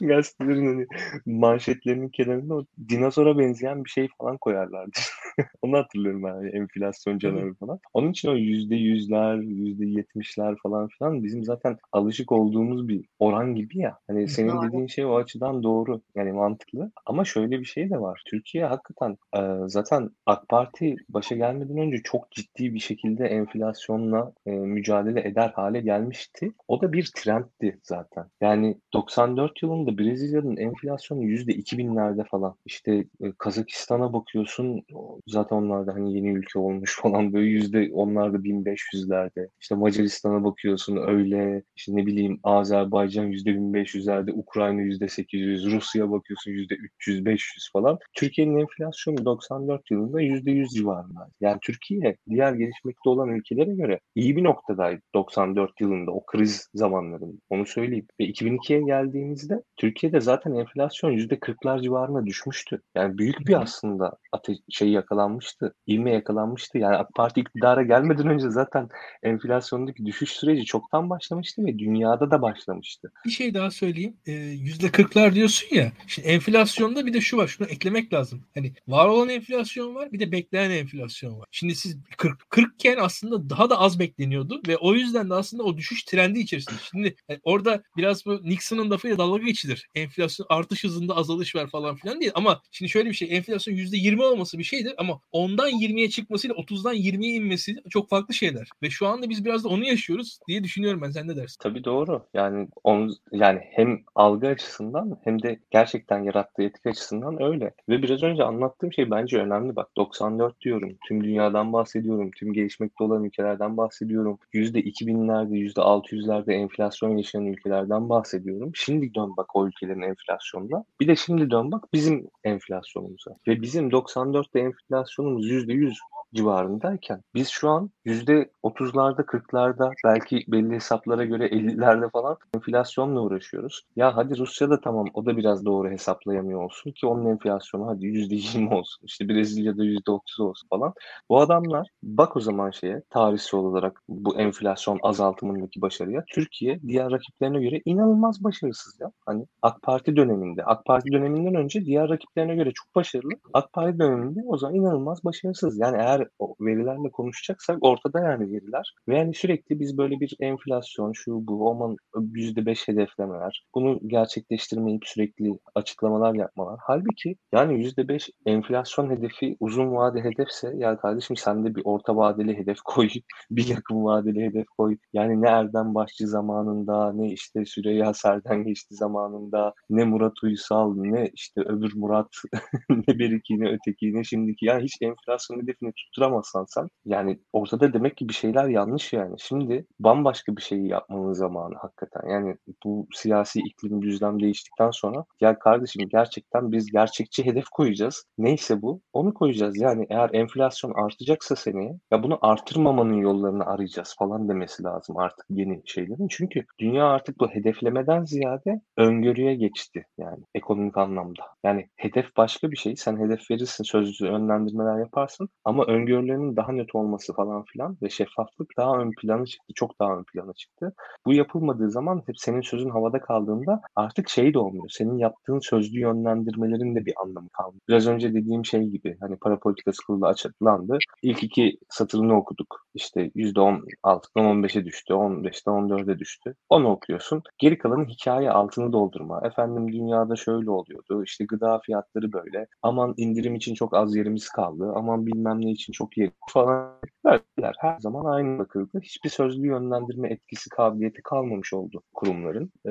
Gazetelerin hani manşetlerinin kenarında o dinozora benzeyen bir şey falan koyarlardı. Onu hatırlıyorum ben yani enflasyon canavarı falan. Onun için o yüzde yüzler, yüzde yetmişler falan filan bizim zaten alışık olduğumuz bir oran gibi ya. Hani senin doğru. dediğin şey o açıdan doğru. Yani mantıklı. Ama şöyle bir şey de var. Türkiye hakikaten e, zaten AK Parti başa gelmeden önce çok ciddi bir şekilde enflasyonla e, mücadele eder hale gelmişti. O da bir trendti zaten. Yani 94 yılında Brezilya'nın enflasyonu yüzde 2000'lerde falan. İşte e, Kazakistan'a bakıyorsun zaten onlar da hani yeni ülke olmuş falan böyle yüzde onlar da 1500'lerde. İşte Macaristan'a bakıyorsun öyle. İşte ne bileyim Azerbaycan yüzde 1500'lerde, Ukrayna yüzde 800, Rusya bakıyorsun yüzde 300, 500 falan. Türkiye'nin enflasyonu 94 yılında yüzde 100 civarında. Yani Türkiye diğer gelişmekte olan ülkelere göre iyi bir noktadaydı 94 yılında o kriz zamanlarında. Onu söyleyeyim. Ve 2002'ye geldiğimizde Türkiye'de zaten enflasyon yüzde kırklar civarına düşmüştü. Yani büyük bir aslında ate- şey yakalanmıştı. İlme yakalanmıştı. Yani AK Parti iktidara gelmeden önce zaten enflasyondaki düşüş süreci çoktan başlamıştı ve dünyada da başlamıştı. Bir şey daha söyleyeyim. Yüzde kırklar diyorsun ya. Şimdi enflasyonda bir de şu var. Şunu eklemek lazım. Hani var olan enflasyon var bir de beklenen enflasyon var. Şimdi siz 40, 40 iken aslında daha da az bekleniyordu ve o yüzden de aslında o düşüş trendi içerisinde. Şimdi yani orada biraz bu Nixon'ın lafıyla dalga geçilir. Enflasyon artış hızında azalış var falan filan diye. Ama şimdi şöyle bir şey. Enflasyon %20 olması bir şeydir ama ondan 20'ye çıkmasıyla 30'dan 20'ye inmesi çok farklı şeyler. Ve şu anda biz biraz da onu yaşıyoruz diye düşünüyorum ben. Sen ne dersin? Tabii doğru. Yani onu yani hem algı açısından hem de gerçekten yarattığı etki açısından öyle. Ve biraz önce anlattığım şey bence önemli. Bak 94 diyorum. Tüm dünyadan bahsediyorum. Tüm gelişmekte olan ülkelerden bahsediyorum. %2000'lerde, %600'lerde enflasyon yaşayan ülkelerden bahsediyorum. Şimdi dön bak o ülkelerin enflasyonuna. Bir de şimdi dön bak bizim enflasyonumuza. Ve bizim 94'te enflasyonumuz %100 civarındayken biz şu an yüzde otuzlarda, kırklarda belki belli hesaplara göre 50'lerde falan enflasyonla uğraşıyoruz. Ya hadi Rusya da tamam o da biraz doğru hesaplayamıyor olsun ki onun enflasyonu hadi yüzde yirmi olsun. İşte Brezilya'da yüzde otuz olsun falan. Bu adamlar bak o zaman şeye tarihsel olarak bu enflasyon azaltımındaki başarıya Türkiye diğer rakiplerine göre inanılmaz başarısız ya. Hani AK Parti döneminde, AK Parti döneminden önce diğer rakiplerine göre çok başarılı. AK Parti döneminde o zaman inanılmaz başarısız. Yani eğer verilerle konuşacaksak ortada yani veriler. Ve yani sürekli biz böyle bir enflasyon, şu bu, aman %5 hedeflemeler, bunu gerçekleştirmeyip sürekli açıklamalar yapmalar. Halbuki yani %5 enflasyon hedefi uzun vade hedefse ya kardeşim sen de bir orta vadeli hedef koy, bir yakın vadeli hedef koy. Yani ne Erdem Başçı zamanında, ne işte Süreyya Serden geçti zamanında, ne Murat Uysal, ne işte öbür Murat, ne Beriki, ne öteki, ne şimdiki. Yani hiç enflasyon hedefini tutturamazsan sen yani ortada demek ki bir şeyler yanlış yani. Şimdi bambaşka bir şeyi yapmanın zamanı hakikaten. Yani bu siyasi iklim düzlem değiştikten sonra ya kardeşim gerçekten biz gerçekçi hedef koyacağız. Neyse bu onu koyacağız. Yani eğer enflasyon artacaksa seneye ya bunu artırmamanın yollarını arayacağız falan demesi lazım artık yeni şeylerin. Çünkü dünya artık bu hedeflemeden ziyade öngörüye geçti yani ekonomik anlamda. Yani hedef başka bir şey. Sen hedef verirsin, sözlü yönlendirmeler yaparsın ama öngörülerinin daha net olması falan filan ve şeffaflık daha ön plana çıktı. Çok daha ön plana çıktı. Bu yapılmadığı zaman hep senin sözün havada kaldığında artık şey de olmuyor. Senin yaptığın sözlü yönlendirmelerin de bir anlamı kalmıyor. Biraz önce dediğim şey gibi hani para politikası kurulu açıklandı. İlk iki satırını okuduk. İşte %16'dan 15'e düştü, 15'ten 14'e düştü. Onu okuyorsun. Geri kalanı hikaye altını doldurma. Efendim dünyada şöyle oluyordu. İşte gıda fiyatları böyle. Aman indirim için çok az yerimiz kaldı. Aman bilmem ne için çok yer falan. Verdiler. Her zaman aynı bakıldı. Hiçbir sözlü yönlendirme etkisi kabiliyeti kalmamış oldu kurumların. Ee,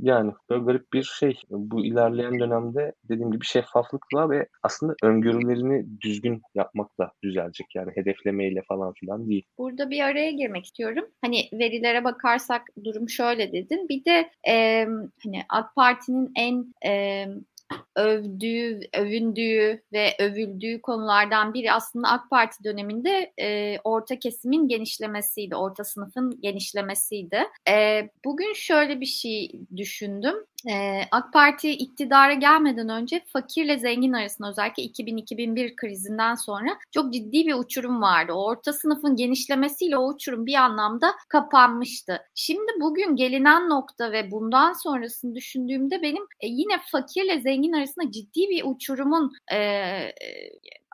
yani böyle garip bir şey. Bu ilerleyen dönemde dediğim gibi şeffaflıkla ve aslında öngörülerini düzgün yapmakla düzelecek. Yani hedeflemeyle falan filan değil. Burada bir araya girmek istiyorum. Hani verilere bakarsak durum şöyle dedin. Bir de e, hani AK Parti'nin en e, övdüğü, övündüğü ve övüldüğü konulardan biri aslında AK Parti döneminde e, orta kesimin genişlemesiydi, orta sınıfın genişlemesiydi. E, bugün şöyle bir şey düşündüm. Ee, AK Parti iktidara gelmeden önce fakirle zengin arasında özellikle 2000-2001 krizinden sonra çok ciddi bir uçurum vardı. Orta sınıfın genişlemesiyle o uçurum bir anlamda kapanmıştı. Şimdi bugün gelinen nokta ve bundan sonrasını düşündüğümde benim e, yine fakirle zengin arasında ciddi bir uçurumun e,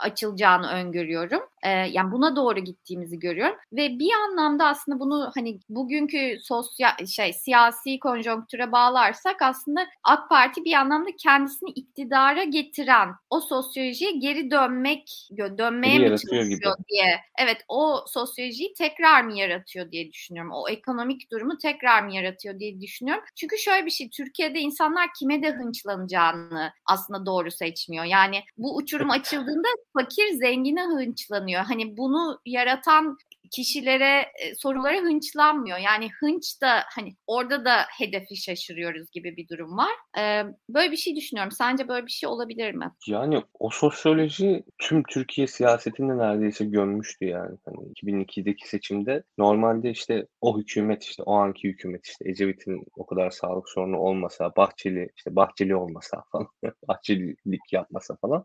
açılacağını öngörüyorum. E, yani buna doğru gittiğimizi görüyorum ve bir anlamda aslında bunu hani bugünkü sosyal şey siyasi konjonktüre bağlarsak aslında AK Parti bir anlamda kendisini iktidara getiren o sosyolojiye geri dönmek dönmeye mi çalışıyor gibi. diye. Evet o sosyolojiyi tekrar mı yaratıyor diye düşünüyorum. O ekonomik durumu tekrar mı yaratıyor diye düşünüyorum. Çünkü şöyle bir şey Türkiye'de insanlar kime de hınçlanacağını aslında doğru seçmiyor. Yani bu uçurum açıldığında fakir zengine hınçlanıyor. Hani bunu yaratan kişilere e, sorulara hınçlanmıyor. Yani hınç da hani orada da hedefi şaşırıyoruz gibi bir durum var. Böyle bir şey düşünüyorum. Sence böyle bir şey olabilir mi? Yani o sosyoloji tüm Türkiye siyasetinde neredeyse gömmüştü yani. Hani 2002'deki seçimde normalde işte o hükümet işte o anki hükümet işte Ecevit'in o kadar sağlık sorunu olmasa, Bahçeli işte Bahçeli olmasa falan, Bahçelilik yapmasa falan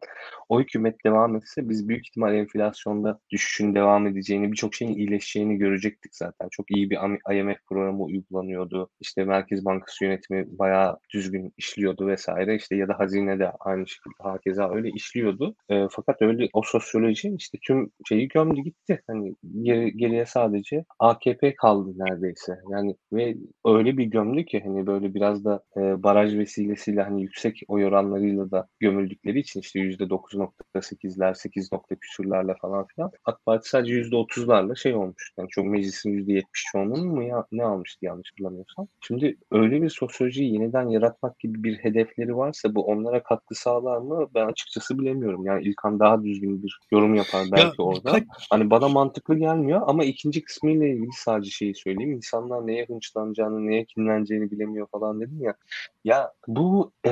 o hükümet devam etse biz büyük ihtimal enflasyonda düşüşün devam edeceğini birçok şeyin iyileşeceğini görecektik zaten. Çok iyi bir IMF programı uygulanıyordu. İşte Merkez Bankası yönetimi bayağı düzgün işliyordu vesaire. İşte ya da hazine de aynı şekilde hakeza öyle işliyordu. E, fakat öyle o sosyoloji işte tüm şeyi gömdü gitti. Hani geri, geriye sadece AKP kaldı neredeyse. Yani ve öyle bir gömdü ki hani böyle biraz da e, baraj vesilesiyle hani yüksek oy oranlarıyla da gömüldükleri için işte %9.8'ler 8 nokta küsürlerle falan filan AK Parti sadece %30'larla şey olmuş. Yani çok meclisin %70 çoğunluğunu mu ya, ne almıştı yanlış hatırlamıyorsam. Şimdi öyle bir sosyolojiyi yeniden yaratmak gibi bir hedefleri varsa bu onlara katkı sağlar mı? Ben açıkçası bilemiyorum. Yani İlkan daha düzgün bir yorum yapar belki ya, orada. Kaç... Hani bana mantıklı gelmiyor ama ikinci kısmı ile ilgili sadece şeyi söyleyeyim. İnsanlar neye hınçlanacağını, neye kinleneceğini bilemiyor falan dedim ya. Ya bu e,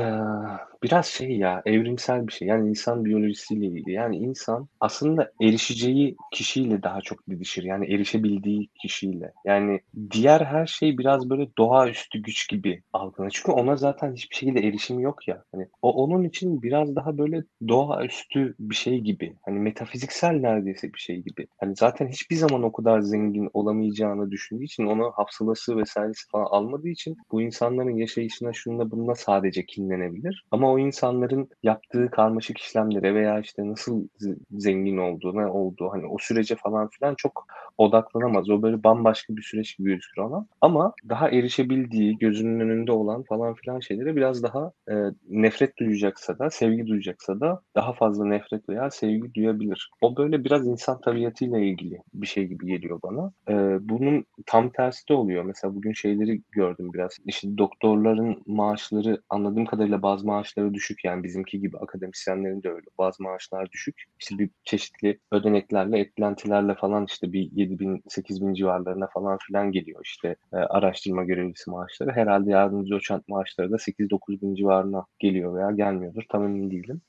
biraz şey ya evrimsel bir şey. Yani insan biyolojisiyle ilgili. Yani insan aslında erişeceği kişiyle daha çok didişir eşittir. Yani erişebildiği kişiyle. Yani diğer her şey biraz böyle doğaüstü güç gibi algılanıyor. Çünkü ona zaten hiçbir şekilde erişim yok ya. Hani o onun için biraz daha böyle doğaüstü bir şey gibi. Hani metafiziksel neredeyse bir şey gibi. Hani zaten hiçbir zaman o kadar zengin olamayacağını düşündüğü için ona hafsalası vesairesi falan almadığı için bu insanların yaşayışına şununla bununla sadece kinlenebilir. Ama o insanların yaptığı karmaşık işlemlere veya işte nasıl zengin olduğu, ne olduğu hani o sürece falan filan çok odaklanamaz. O böyle bambaşka bir süreç gibi gözükür ona. Ama daha erişebildiği, gözünün önünde olan falan filan şeylere biraz daha e, nefret duyacaksa da, sevgi duyacaksa da daha fazla nefret veya sevgi duyabilir. O böyle biraz insan tabiatıyla ilgili bir şey gibi geliyor bana. E, bunun tam tersi de oluyor. Mesela bugün şeyleri gördüm biraz. İşte doktorların maaşları anladığım kadarıyla bazı maaşları düşük. Yani bizimki gibi akademisyenlerin de öyle. Bazı maaşlar düşük. İşte bir çeşitli ödeneklerle, eklentilerle falan işte bir 7 bin, 8 bin civarlarına falan filan geliyor işte e, araştırma görevlisi maaşları. Herhalde yardımcı doçent maaşları da 8-9 bin civarına geliyor veya gelmiyordur. Tam emin değilim.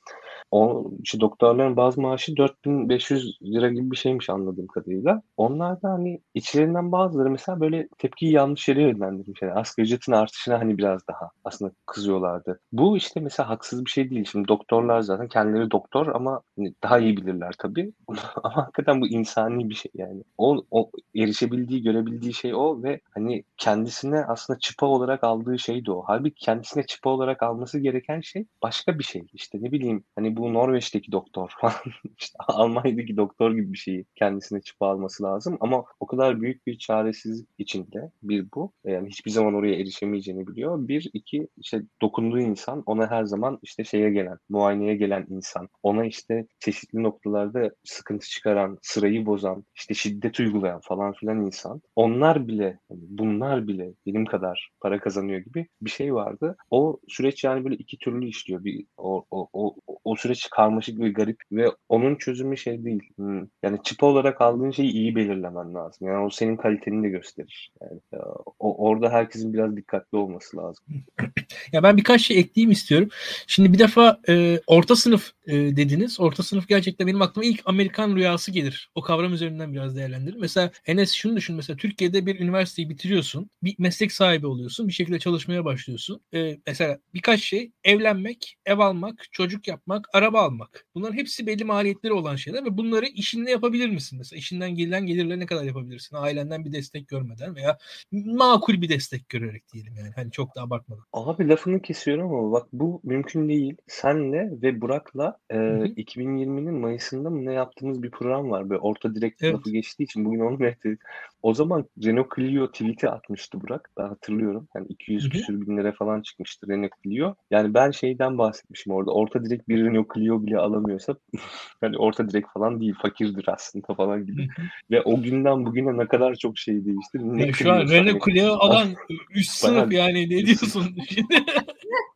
O, işte doktorların bazı maaşı 4500 lira gibi bir şeymiş anladığım kadarıyla. Onlar da hani içlerinden bazıları mesela böyle tepkiyi yanlış yere yönlendirmiş. Yani asgari ücretin artışına hani biraz daha aslında kızıyorlardı. Bu işte mesela haksız bir şey değil. Şimdi doktorlar zaten kendileri doktor ama hani daha iyi bilirler tabii. ama hakikaten bu insani bir şey yani. O, o erişebildiği, görebildiği şey o ve hani kendisine aslında çıpa olarak aldığı şey de o. Halbuki kendisine çıpa olarak alması gereken şey başka bir şey. İşte ne bileyim hani bu Norveç'teki doktor işte Almanya'daki doktor gibi bir şeyi kendisine çıpa alması lazım ama o kadar büyük bir çaresizlik içinde bir bu. Yani hiçbir zaman oraya erişemeyeceğini biliyor. Bir, iki işte dokunduğu insan ona her zaman işte şeye gelen, muayeneye gelen insan. Ona işte çeşitli noktalarda sıkıntı çıkaran, sırayı bozan, işte şiddet uygulayan falan filan insan. Onlar bile, bunlar bile benim kadar para kazanıyor gibi bir şey vardı. O süreç yani böyle iki türlü işliyor. Bir o, o, o, o süreç karmaşık ve garip ve onun çözümü şey değil. Hmm, yani çıpa olarak aldığın şeyi iyi belirlemen lazım. Yani o senin kaliteni de gösterir. Yani e, o, orada herkesin biraz dikkatli olması lazım. ya ben birkaç şey ekleyeyim istiyorum. Şimdi bir defa e, orta sınıf e, dediniz. Orta sınıf gerçekten benim aklıma ilk Amerikan rüyası gelir. O kavram üzerinden biraz değerlendirin. Mesela Enes şunu düşün. Mesela Türkiye'de bir üniversiteyi bitiriyorsun. Bir meslek sahibi oluyorsun. Bir şekilde çalışmaya başlıyorsun. E, mesela birkaç şey evlenmek, ev almak, çocuk yapmak, araba almak. Bunların hepsi belli maliyetleri olan şeyler ve bunları işinle yapabilir misin? Mesela işinden gelen gelirle ne kadar yapabilirsin? Ailenden bir destek görmeden veya makul bir destek görerek diyelim yani. Hani çok da abartmadan. Abi lafını kesiyorum ama bak bu mümkün değil. Senle ve Burak'la e, 2020'nin Mayıs'ında mı ne yaptığımız bir program var. Böyle orta direkt evet. lafı geçtiği için bugün onu bekledik. O zaman Renault Clio tweet'i atmıştı Burak. Ben hatırlıyorum. Yani 200 küsür bin lira falan çıkmıştı Renault Clio. Yani ben şeyden bahsetmişim orada. Orta direkt bir Renault Clio bile alamıyorsa hani orta direkt falan değil. Fakirdir aslında falan gibi. Ve o günden bugüne ne kadar çok şey değişti. Ne yani şu an Renault Clio alan üst sınıf yani ne diyorsun?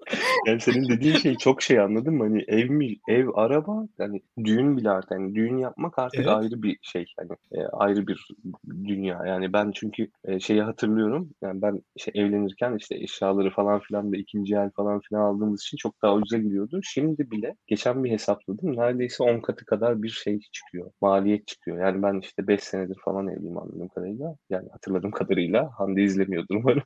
yani senin dediğin şey çok şey anladın mı? Hani ev mi, ev, araba yani düğün bile artık yani düğün yapmak artık evet. ayrı bir şey. Hani e, ayrı bir dünya. Yani ben çünkü e, şeyi hatırlıyorum. Yani ben işte evlenirken işte eşyaları falan filan da ikinci el falan filan aldığımız için çok daha ucuza gidiyordu. Şimdi bile geçen bir hesapladım. Neredeyse 10 katı kadar bir şey çıkıyor. Maliyet çıkıyor. Yani ben işte 5 senedir falan evliyim anladığım kadarıyla. Yani hatırladığım kadarıyla. Hande izlemiyordur umarım.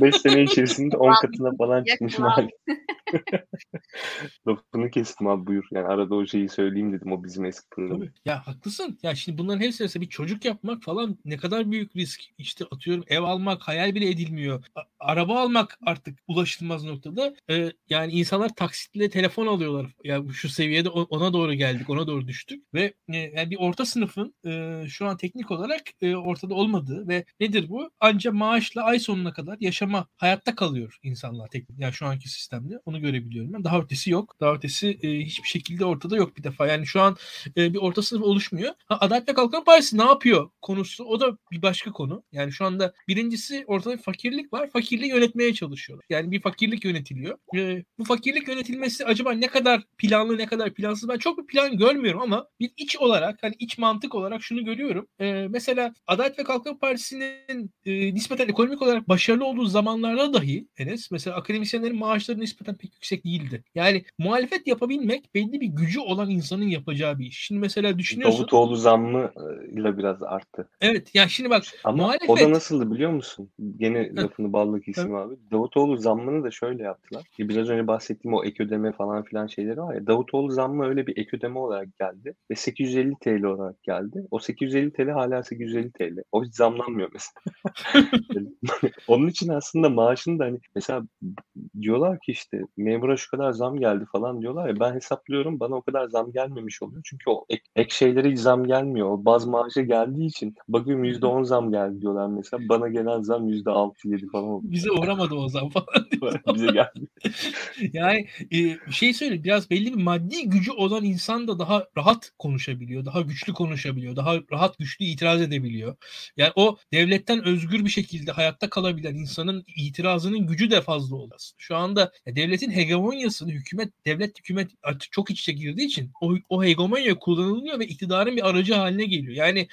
5 sene içerisinde 10 katına falan çıkmış mali. Lafını kestim abi buyur. Yani arada o şeyi söyleyeyim dedim o bizim eski program. Tabii. Ya haklısın. Ya şimdi bunların hepsi mesela bir çocuk yapmak falan ne kadar büyük risk. İşte atıyorum ev almak hayal bile edilmiyor. A- araba almak artık ulaşılmaz noktada. Ee, yani insanlar taksitle telefon alıyorlar. Ya yani şu seviyede ona doğru geldik. Ona doğru düştük. Ve e, yani bir orta sınıfın e, şu an teknik olarak e, ortada olmadığı ve nedir bu? Ancak maaşla ay sonuna kadar yaşama, hayatta kalıyor insanlar tek yani şu anki sistemde. Onu görebiliyorum. Daha ötesi yok. Daha ötesi e, hiçbir şekilde ortada yok bir defa. Yani şu an e, bir orta sınıf oluşmuyor. Ha, Adalet Kalkınma Partisi ne yapıyor konusu o da bir başka konu. Yani şu anda birincisi ortada bir fakirlik var. Fakirliği yönetmeye çalışıyorlar. Yani bir fakirlik yönetiliyor. E, bu fakirlik yönetilmesi acaba ne kadar planlı ne kadar plansız ben çok bir plan görmüyorum ama bir iç olarak hani iç mantık olarak şunu görüyorum. E, mesela Adalet ve Kalkınma Partisi'nin e, nispeten ekonomik olarak başarılı olduğu zamanlarda dahi Enes mesela akademisyenlerin maaşları nispeten pek yüksek değildi. Yani muhalefet yapabilmek belli bir gücü olan insanın yapacağı bir iş. Şimdi mesela düşünüyorsun. Davutoğlu zammı ile biraz arttı. Evet ya şimdi bak Ama muhalefet... o da nasıldı biliyor musun? Gene lafını balla kesim abi. Davutoğlu zammını da şöyle yaptılar. Biraz önce bahsettiğim o ek ödeme falan filan şeyleri var ya. Davutoğlu zammı öyle bir ek ödeme olarak geldi. Ve 850 TL olarak geldi. O 850 TL hala 850 TL. O hiç zamlanmıyor mesela. Onun için aslında maaşını da hani mesela diyorlar ki işte memura şu kadar zam geldi falan diyorlar ya ben hesaplıyorum bana o kadar zam gelmemiş oluyor. Çünkü o ek, ek şeylere hiç zam gelmiyor. O baz maaşa geldiği için bakıyorum %10 zam geldi diyorlar mesela. Bana gelen zam %6-7 falan oldu. Bize uğramadı o zam falan. Bize geldi. yani e, şey söyle biraz belli bir maddi gücü olan insan da daha rahat konuşabiliyor. Daha güçlü konuşabiliyor. Daha rahat güçlü itiraz edebiliyor. Yani o devletten özgür bir şekilde hayatta kalabilen insanın itirazının gücü de fazla olur. Şu anda ya devletin hegemonyasını hükümet, devlet hükümet artık çok iç içe girdiği için o, o hegemonya kullanılıyor ve iktidarın bir aracı haline geliyor. Yani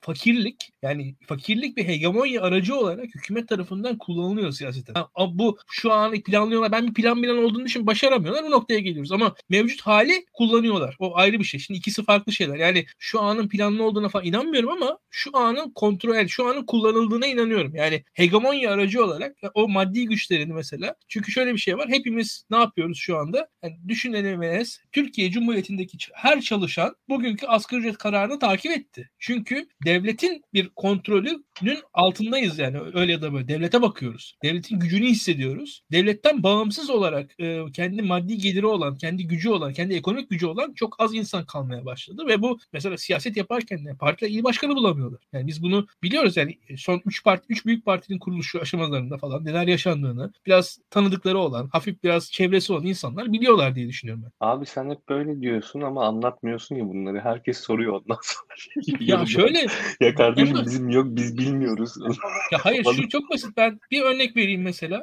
fakirlik yani fakirlik bir hegemonya aracı olarak hükümet tarafından kullanılıyor siyaseten. Ha, bu şu an planlıyorlar. Ben bir plan plan olduğunu düşün başaramıyorlar. Bu noktaya geliyoruz. Ama mevcut hali kullanıyorlar. O ayrı bir şey. Şimdi ikisi farklı şeyler. Yani şu anın planlı olduğuna falan inanmıyorum ama şu anın kontrol, şu anın kullanıldığına inanıyorum. Yani hegemonya aracı olarak o maddi güçlerini mesela. Çünkü şöyle bir şey var. Hepimiz ne yapıyoruz şu anda? Yani düşünelemez. Türkiye Cumhuriyeti'ndeki her çalışan bugünkü asgari ücret kararını takip etti. Çünkü devletin bir kontrolünün altındayız yani öyle ya da böyle. Devlete bakıyoruz. Devletin gücünü hissediyoruz. Devletten bağımsız olarak e, kendi maddi geliri olan, kendi gücü olan, kendi ekonomik gücü olan çok az insan kalmaya başladı ve bu mesela siyaset yaparken de partiler il başkanı bulamıyorlar. Yani biz bunu biliyoruz yani son 3 parti 3 büyük partinin kuruluşu aşamalarında falan neler yaşandığını biraz tanıdıkları olan, hafif biraz çevresi olan insanlar biliyorlar diye düşünüyorum ben. Abi sen hep böyle diyorsun ama anlatmıyorsun ya bunları. Herkes soruyor ondan sonra. ya şöyle ya kardeşim ama, bizim yok biz bilmiyoruz. ya hayır şu çok basit. Ben bir örnek vereyim mesela.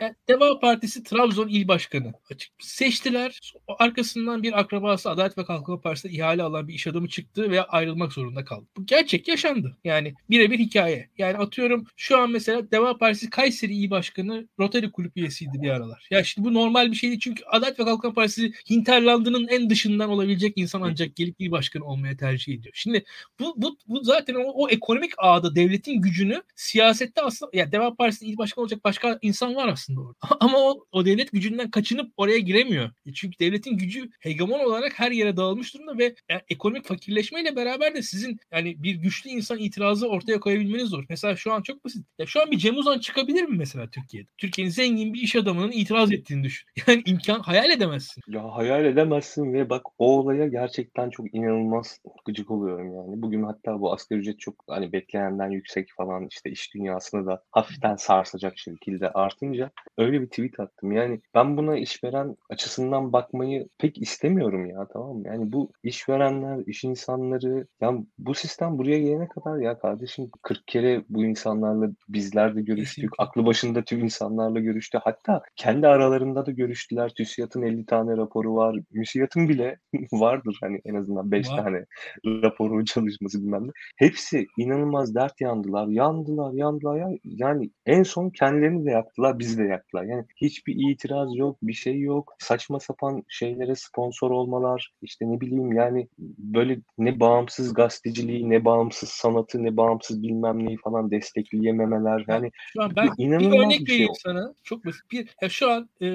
Yani Deva Partisi Trabzon İl Başkanı açık seçtiler. Arkasından bir akrabası Adalet ve Kalkınma Partisi'ne ihale alan bir iş adamı çıktı ve ayrılmak zorunda kaldı. Bu gerçek yaşandı. Yani birebir hikaye. Yani atıyorum şu an mesela Deva Partisi Kayseri İl Başkanı Rotary Kulüp üyesiydi bir aralar. Ya şimdi bu normal bir şeydi çünkü Adalet ve Kalkınma Partisi Hinterland'ının en dışından olabilecek insan ancak gelip il başkanı olmaya tercih ediyor. Şimdi bu, bu, bu zaten o, o ekonomik ağda devletin gücünü siyasette aslında ya Deva Partisi'nin il başkanı olacak başka insan var aslında orada. Ama o, o devlet gücünden kaçınıp oraya giremiyor. E çünkü devletin gücü hegemon olarak her yere dağılmış durumda ve yani ekonomik fakirleşmeyle beraber de sizin yani bir güçlü insan itirazı ortaya koyabilmeniz zor. Mesela şu an çok basit. Ya şu an bir Cem Uzan çıkabilir mi mesela Türkiye'de? Türkiye'nin zengin bir iş adamının itiraz ettiğini düşün. Yani imkan hayal edemezsin. Ya hayal edemezsin ve bak o olaya gerçekten çok inanılmaz gıcık oluyorum yani. Bugün hatta bu asgari ücret çok hani beklenenden yüksek falan işte iş dünyasını da hafiften sarsacak şekilde artınca öyle bir tweet attım. Yani ben buna işveren açısından bakmayı pek istemiyorum ya tamam mı? Yani bu işverenler, iş insanları yani bu sistem buraya gelene kadar ya kardeşim 40 kere bu insanlarla bizler de görüştük. Aklı başında tüm insanlarla görüştü. Hatta kendi aralarında da görüştüler. TÜSİAD'ın 50 tane raporu var. MÜSİAD'ın bile vardır hani en azından 5 tane raporu çalışması bilmem ne. Hepsi inanılmaz dert yandılar. Yandılar, yandılar ya. Yani en son kendilerini de yaktılar, bizi de yaktılar. Yani hiçbir itiraz yok, bir şey yok. Saçma sapan şeylere sponsor olmalar, işte ne bileyim yani böyle ne bağımsız gazeteciliği, ne bağımsız sanatı, ne bağımsız bilmem neyi falan destekleyememeler. Yani şu an ben inanılmaz bir örnek bir şey vereyim sana. Çok basit. Bir ya şu an e,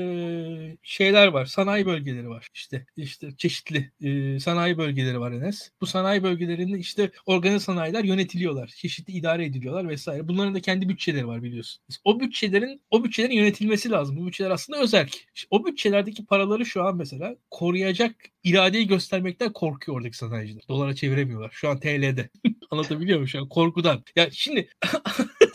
şeyler var. Sanayi bölgeleri var. İşte işte çeşitli e, sanayi bölgeleri var Enes. Bu sanayi bölgelerinde işte organize sanayiler yönetiliyorlar. Çeşitli idare ediliyorlar vesaire. Bunların da kendi bütçeleri var biliyorsun. O bütçelerin o bütçelerin yönetilmesi lazım. Bu bütçeler aslında özerk. İşte o bütçelerdeki paraları şu an mesela koruyacak iradeyi göstermekten korkuyor oradaki sanayiciler. Dolara çeviremiyorlar. Şu an TL'de. Anlatabiliyor muyum şu an? Korkudan. Ya şimdi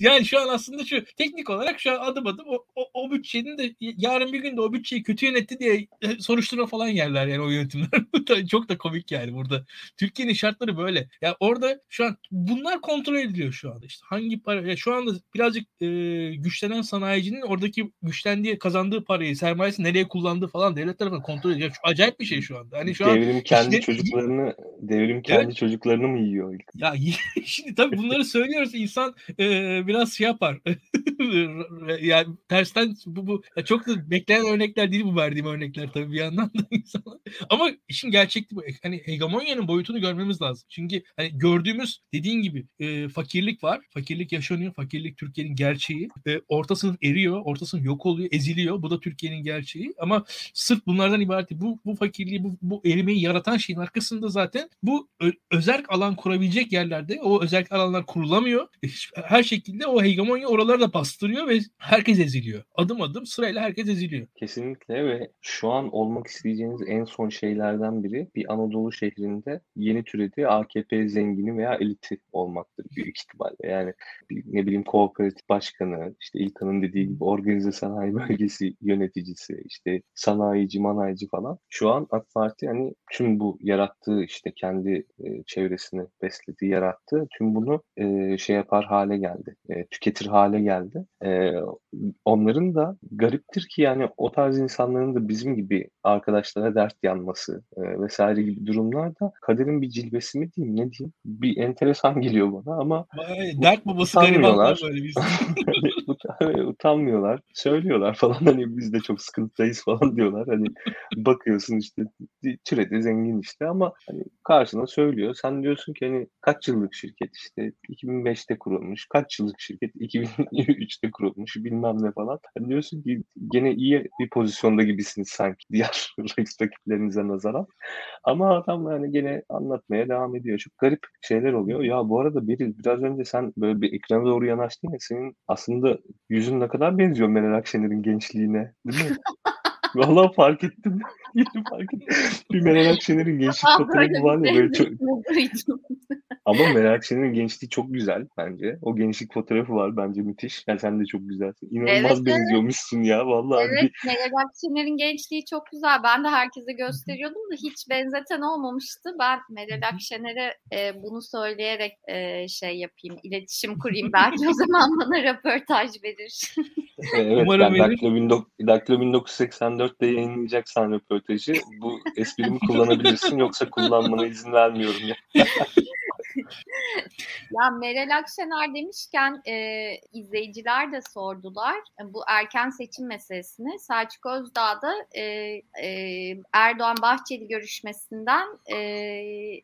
Yani şu an aslında şu teknik olarak şu an adım adım o, o, o bütçenin de yarın bir gün de o bütçeyi kötü yönetti diye e, soruşturma falan yerler yani o yönetimler. Çok da komik yani burada. Türkiye'nin şartları böyle. Ya yani orada şu an bunlar kontrol ediliyor şu anda işte. Hangi para ya şu anda birazcık e, güçlenen sanayicinin oradaki güçlendiği kazandığı parayı sermayesi nereye kullandığı falan devlet tarafından kontrol ediyor. Şu, acayip bir şey şu anda. Hani şu devrim an, kendi işte, çocuklarını devrim kendi evet. çocuklarını mı yiyor? Ya şimdi tabii bunları söylüyoruz insan e, biraz şey yapar. yani tersten bu, bu çok da beklenen örnekler değil bu verdiğim örnekler tabii bir yandan da insana. Ama işin gerçekliği bu. Hani hegemonyanın boyutunu görmemiz lazım. Çünkü hani gördüğümüz dediğin gibi e, fakirlik var. Fakirlik yaşanıyor. Fakirlik Türkiye'nin gerçeği. E, orta sınıf eriyor. Orta sınıf yok oluyor. Eziliyor. Bu da Türkiye'nin gerçeği. Ama sırf bunlardan ibaret Bu, bu fakirliği, bu, bu erimeyi yaratan şeyin arkasında zaten bu özerk alan kurabilecek yerlerde o özerk alanlar kurulamıyor. E, her şekilde o hegemonya oraları da bastırıyor ve herkes eziliyor. Adım adım sırayla herkes eziliyor. Kesinlikle ve şu an olmak isteyeceğiniz en son şeylerden biri bir Anadolu şehrinde yeni türedi AKP zengini veya eliti olmaktır büyük ihtimalle. Yani bir, ne bileyim kooperatif başkanı, işte İlkan'ın dediği gibi organize sanayi bölgesi yöneticisi, işte sanayici, manayici falan. Şu an AK Parti hani tüm bu yarattığı işte kendi e, çevresini beslediği, yarattığı tüm bunu e, şey yapar hale geldi. E, tüketir hale geldi. E, onların da gariptir ki yani o tarz insanların da bizim gibi arkadaşlara dert yanması e, vesaire gibi durumlarda kaderin bir cilvesi mi diyeyim ne diyeyim bir enteresan geliyor bana ama Vay, dert babası garibanlar böyle biz. utanmıyorlar. Söylüyorlar falan hani biz de çok sıkıntıdayız falan diyorlar. Hani bakıyorsun işte türedi zengin işte ama hani karşına söylüyor. Sen diyorsun ki hani kaç yıllık şirket işte 2005'te kurulmuş. Kaç yıllık şirket 2003'te kurulmuş bilmem ne falan. Hani diyorsun ki gene iyi bir pozisyonda gibisiniz sanki diğer rakiplerinize nazaran. Ama adam yani gene anlatmaya devam ediyor. Çok garip şeyler oluyor. Ya bu arada biri biraz önce sen böyle bir ekrana doğru yanaştın ya senin aslında yüzün ne kadar benziyor Meral Akşener'in gençliğine. Değil mi? Vallahi fark ettim. Yeni fark ettim. Bir Meral Akşener'in gençlik fotoğrafı var ya böyle çok... Ama Meral Akşener'in gençliği çok güzel bence. O gençlik fotoğrafı var bence müthiş. Yani sen de çok güzelsin. İnanılmaz evet, benziyormuşsun evet. ya vallahi. Evet bir... Meral Akşener'in gençliği çok güzel. Ben de herkese gösteriyordum da hiç benzeten olmamıştı. Ben Meral Akşener'e e, bunu söyleyerek e, şey yapayım, iletişim kurayım. Belki o zaman bana röportaj verir. evet, Umarım yani Daktilo 1984'te yayınlayacaksan röportajı bu esprimi kullanabilirsin yoksa kullanmana izin vermiyorum ya. ya Meral Akşener demişken e, izleyiciler de sordular e, bu erken seçim meselesini. Selçuk Özdağ da e, e, Erdoğan Bahçeli görüşmesinden e,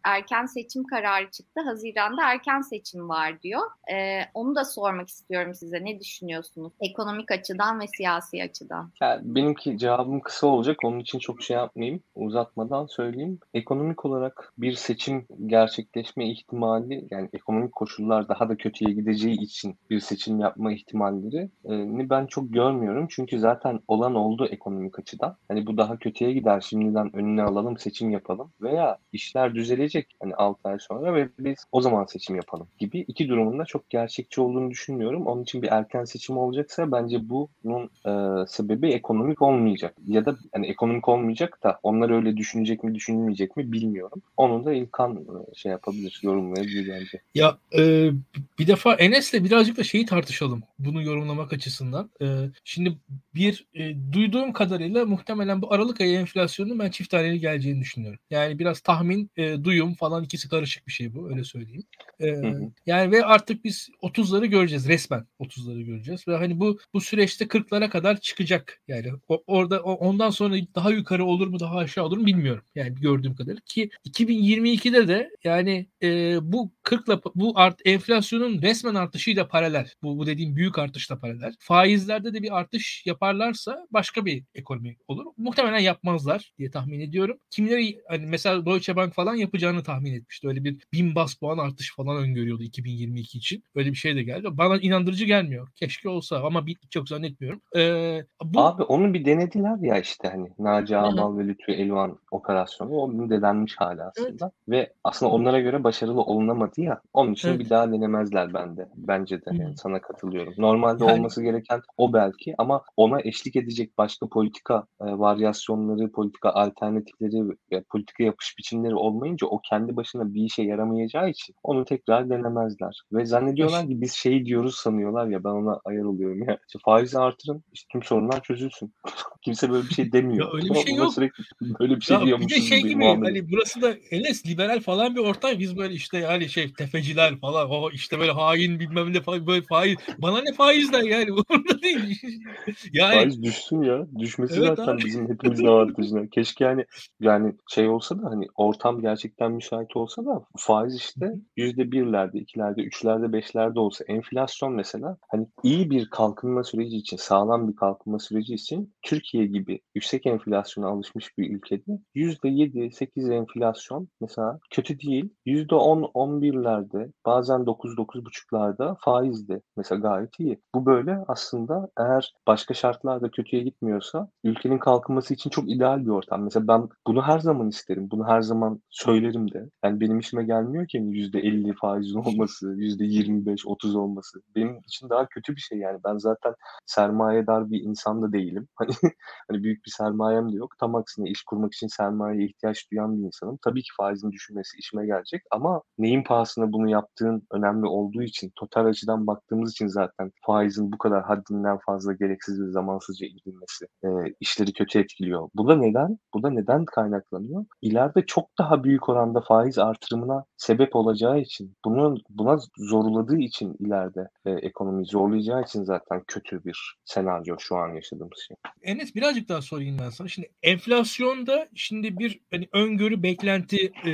erken seçim kararı çıktı. Haziran'da erken seçim var diyor. E, onu da sormak istiyorum size. Ne düşünüyorsunuz? Ekonomik açıdan ve siyasi açıdan. Yani benimki cevabım kısa olacak. Onun için çok şey yapmayayım. Uzatmadan söyleyeyim. Ekonomik olarak bir seçim gerçekleşme ihtimali ihtimali yani ekonomik koşullar daha da kötüye gideceği için bir seçim yapma ihtimalleri ni ben çok görmüyorum. Çünkü zaten olan oldu ekonomik açıdan. Hani bu daha kötüye gider şimdiden önüne alalım seçim yapalım veya işler düzelecek hani 6 ay sonra ve biz o zaman seçim yapalım gibi iki durumunda çok gerçekçi olduğunu düşünmüyorum. Onun için bir erken seçim olacaksa bence bunun e, sebebi ekonomik olmayacak ya da hani ekonomik olmayacak da onlar öyle düşünecek mi düşünmeyecek mi bilmiyorum. Onu da İlkan şey yapabilir, yorum yorumlayabilir bence. Ya e, bir defa Enes'le birazcık da şeyi tartışalım bunu yorumlamak açısından. E, şimdi bir e, duyduğum kadarıyla muhtemelen bu Aralık ayı enflasyonunun ben çift taneli geleceğini düşünüyorum. Yani biraz tahmin, e, duyum falan ikisi karışık bir şey bu öyle söyleyeyim. E, yani ve artık biz 30'ları göreceğiz resmen 30'ları göreceğiz ve hani bu bu süreçte 40'lara kadar çıkacak. Yani o, orada o, ondan sonra daha yukarı olur mu daha aşağı olur mu bilmiyorum. Yani gördüğüm kadarıyla ki 2022'de de yani e, bu 40'la bu art enflasyonun resmen artışıyla paralel. Bu, bu dediğim büyük artışla paralel. Faizlerde de bir artış yaparlarsa başka bir ekonomi olur. Muhtemelen yapmazlar diye tahmin ediyorum. Kimleri hani mesela Deutsche Bank falan yapacağını tahmin etmişti. Öyle bir bin bas puan artış falan öngörüyordu 2022 için. Öyle bir şey de geldi. Bana inandırıcı gelmiyor. Keşke olsa ama bir, çok zannetmiyorum. Ee, bu... Abi onu bir denediler ya işte hani Naci Ağbal ve Lütfü Elvan operasyonu. O denenmiş hala aslında. Evet. Ve aslında onlara göre başarılı olunamadı ya. Onun için evet. bir daha denemezler bende. Bence de. Yani sana katılıyorum. Normalde yani... olması gereken o belki ama ona eşlik edecek başka politika e, varyasyonları, politika alternatifleri ve politika yapış biçimleri olmayınca o kendi başına bir işe yaramayacağı için onu tekrar denemezler. Ve zannediyorlar ki biz şey diyoruz sanıyorlar ya ben ona ayar oluyorum ya. İşte faizi artırın işte tüm sorunlar çözülsün. Kimse böyle bir şey demiyor. Ya öyle bir şey yok. Sürekli böyle bir şey ya Bir de şey gibi hani burası da Enes liberal falan bir ortam. Biz böyle işte yani şey tefeciler falan. O işte böyle hain bilmem ne faiz, böyle faiz. Bana ne faizden yani umurumda değil. yani Faiz düşsün ya. Düşmesi evet zaten abi. bizim hepimizin avantajına. Keşke yani yani şey olsa da hani ortam gerçekten müsait olsa da faiz işte yüzde birlerde, ikilerde, üçlerde, beşlerde olsa enflasyon mesela hani iyi bir kalkınma süreci için, sağlam bir kalkınma süreci için Türkiye gibi yüksek enflasyona alışmış bir ülkede yüzde yedi, sekiz enflasyon mesela kötü değil. Yüzde on, on birlerde bazen dokuz, dokuz buçuklarda faizde mesela gayet iyi. Bu böyle aslında eğer başka şartlarda kötüye gitmiyorsa ülkenin kalkınması için çok ideal bir ortam. Mesela ben bunu her zaman isterim. Bunu her zaman söylerim de. Yani benim işime gelmiyor ki yüzde elli faizin olması, yüzde yirmi beş, otuz olması. Benim için daha kötü bir şey yani. Ben zaten sermayedar bir insan da değilim. Hani, hani büyük bir sermayem de yok. Tam aksine iş kurmak için sermayeye ihtiyaç duyan bir insanım. Tabii ki faizin düşmesi işime gelecek ama neyin pahasına bunu yaptığın önemli olduğu için, total açıdan baktığımız için zaten faizin bu kadar haddinden fazla gereksiz ve zamansızca indirilmesi e, işleri kötü etkiliyor. Bu da neden? Bu da neden kaynaklanıyor? İleride çok daha büyük oranda faiz artırımına sebep olacağı için, bunun buna zorladığı için ileride e, ekonomiyi zorlayacağı için zaten kötü bir senaryo şu an yaşadığımız şey. Enes birazcık daha sorayım ben sana. Şimdi enflasyonda şimdi bir hani öngörü beklenti e,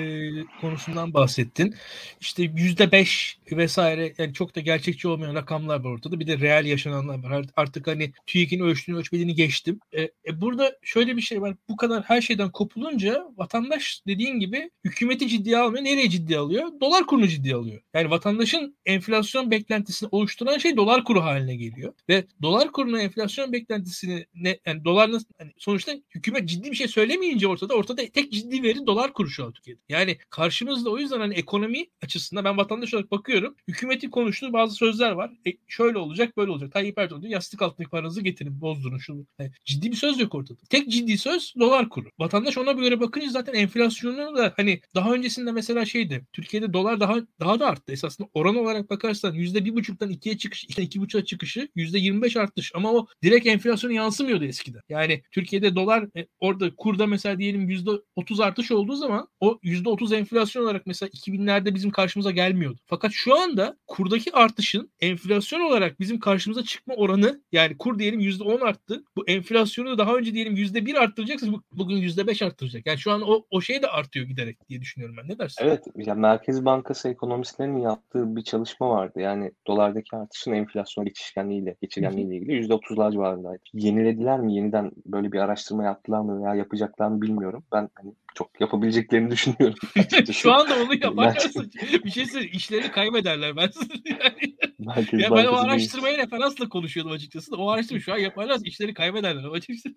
konusundan bahsettin. İşte yüzde beş vesaire yani çok da gerçekçi olmayan rakamlar var ortada. Bir de reel yaşananlar var. Artık hani TÜİK'in ölçtüğünü ölçmediğini geçtim. E, e, burada şöyle bir şey var. Bu kadar her şeyden kopulunca vatandaş dediğin gibi hükümeti ciddiye almıyor. Nereye ciddiye alıyor? Dolar kurunu ciddiye alıyor. Yani vatandaşın enflasyon beklentisini oluşturan şey dolar kuru haline geliyor. Ve dolar kuruna enflasyon beklentisini ne yani dolar nasıl yani sonuçta hükümet ciddi bir şey söylemeyince ortada ortada tek ciddi veri dolar kuru şu an Türkiye'de. Yani karşımızda o yüzden hani ekonomi açısından ben vatandaş olarak bakıyorum. Hükümetin konuştuğu bazı sözler var. E, şöyle olacak böyle olacak. Tayyip Erdoğan diyor yastık altındaki paranızı getirin bozdurun şunu. Yani ciddi bir söz yok ortada. Tek ciddi söz dolar kuru. Vatandaş ona göre bakınca zaten enflasyonu da hani daha öncesinde mesela şeydi. Türkiye'de dolar daha daha da arttı. Esasında oran olarak bakarsan yüzde bir buçuktan ikiye çıkış, işte iki buçuğa çıkışı yüzde yirmi beş artış. Ama o direkt enflasyona yansımıyordu eskiden. Yani Türkiye'de dolar e, orada kurda mesela diyelim yüzde otuz artış olduğu zaman o yüzde otuz enflasyon olarak mesela 2000'lerde bizim karşımıza gelmiyordu. Fakat şu anda kurdaki artışın enflasyon olarak bizim karşımıza çıkma oranı yani kur diyelim yüzde on arttı. Bu enflasyonu da daha önce diyelim yüzde bir arttıracaksınız bugün yüzde beş arttıracak. Yani şu an o, o şey de artıyor giderek diye düşünüyorum ben. Ne dersin? Evet. Ya Merkez Bankası ekonomistlerinin yaptığı bir çalışma vardı. Yani dolardaki artışın enflasyon geçişkenliğiyle, geçirgenliğiyle ilgili yüzde otuzlar civarındaydı. Yenilediler mi? Yeniden böyle bir araştırma yaptılar mı veya yapacaklar mı bilmiyorum. Ben hani çok yapabileceklerini düşünüyorum. Şu anda onu yaparlarsa bir şey söyleyeyim. İşlerini kaybederler. Ben yani. Merkez ya ben o araştırmaya referansla konuşuyordum açıkçası. O araştırma şu an yaparlarsa işleri kaybederler açıkçası.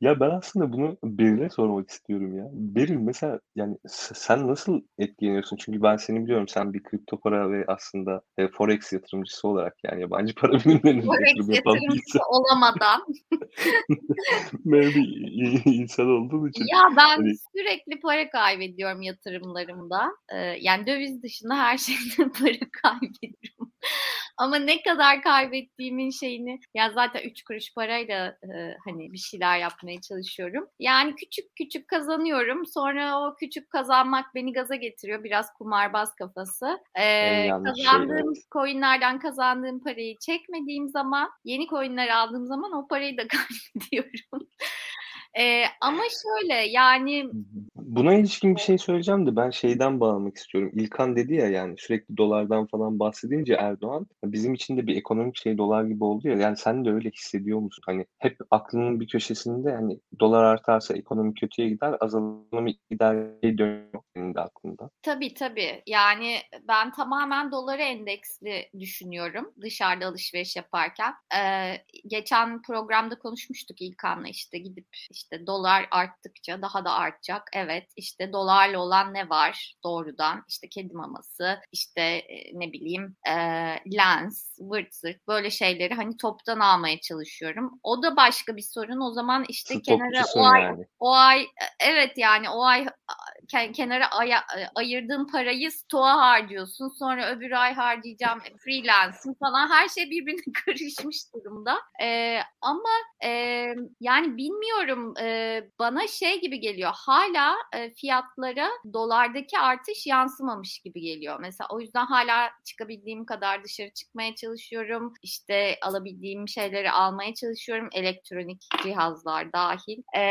Ya ben aslında bunu Beril'e sormak istiyorum ya. Beril mesela yani sen nasıl etkileniyorsun? Çünkü ben seni biliyorum sen bir kripto para ve aslında e, forex yatırımcısı olarak yani yabancı para bilimlerinin forex yatırımcısı olamadan. Maybe insan olduğun için. Ya ben hani... sürekli para kaybediyorum yatırımlarımda. Ee, yani döviz dışında her şeyde para kaybediyorum. Ama ne kadar kaybettiğimin şeyini ya zaten 3 kuruş parayla e, hani bir şeyler yapmaya çalışıyorum. Yani küçük küçük kazanıyorum. Sonra o küçük kazanmak beni gaza getiriyor. Biraz kumarbaz kafası. Ee, kazandığım şey, coinlerden kazandığım parayı çekmediğim zaman yeni coinler aldığım zaman o parayı da kaybediyorum. Ee, ama şöyle yani Buna ilişkin bir şey söyleyeceğim de ben şeyden bağlamak istiyorum. İlkan dedi ya yani sürekli dolardan falan bahsedince Erdoğan bizim için de bir ekonomik şey dolar gibi oldu ya. Yani sen de öyle hissediyor musun? Hani hep aklının bir köşesinde hani dolar artarsa ekonomi kötüye gider, azalımı gider dönüyor senin de aklında. Tabii tabii. Yani ben tamamen dolara endeksli düşünüyorum dışarıda alışveriş yaparken. Ee, geçen programda konuşmuştuk İlkan'la işte gidip işte dolar arttıkça daha da artacak. Evet işte dolarla olan ne var doğrudan işte kedi maması işte ne bileyim e, lens vırt zırt böyle şeyleri hani toptan almaya çalışıyorum. O da başka bir sorun. O zaman işte Şu kenara o ay yani. o ay evet yani o ay kenara aya, ayırdığın parayı stoğa harcıyorsun. Sonra öbür ay harcayacağım freelance'ım falan her şey birbirine karışmış durumda. Ee, ama e, yani bilmiyorum e, bana şey gibi geliyor hala e, fiyatlara dolardaki artış yansımamış gibi geliyor. Mesela o yüzden hala çıkabildiğim kadar dışarı çıkmaya çalışıyorum. İşte alabildiğim şeyleri almaya çalışıyorum. Elektronik cihazlar dahil. E,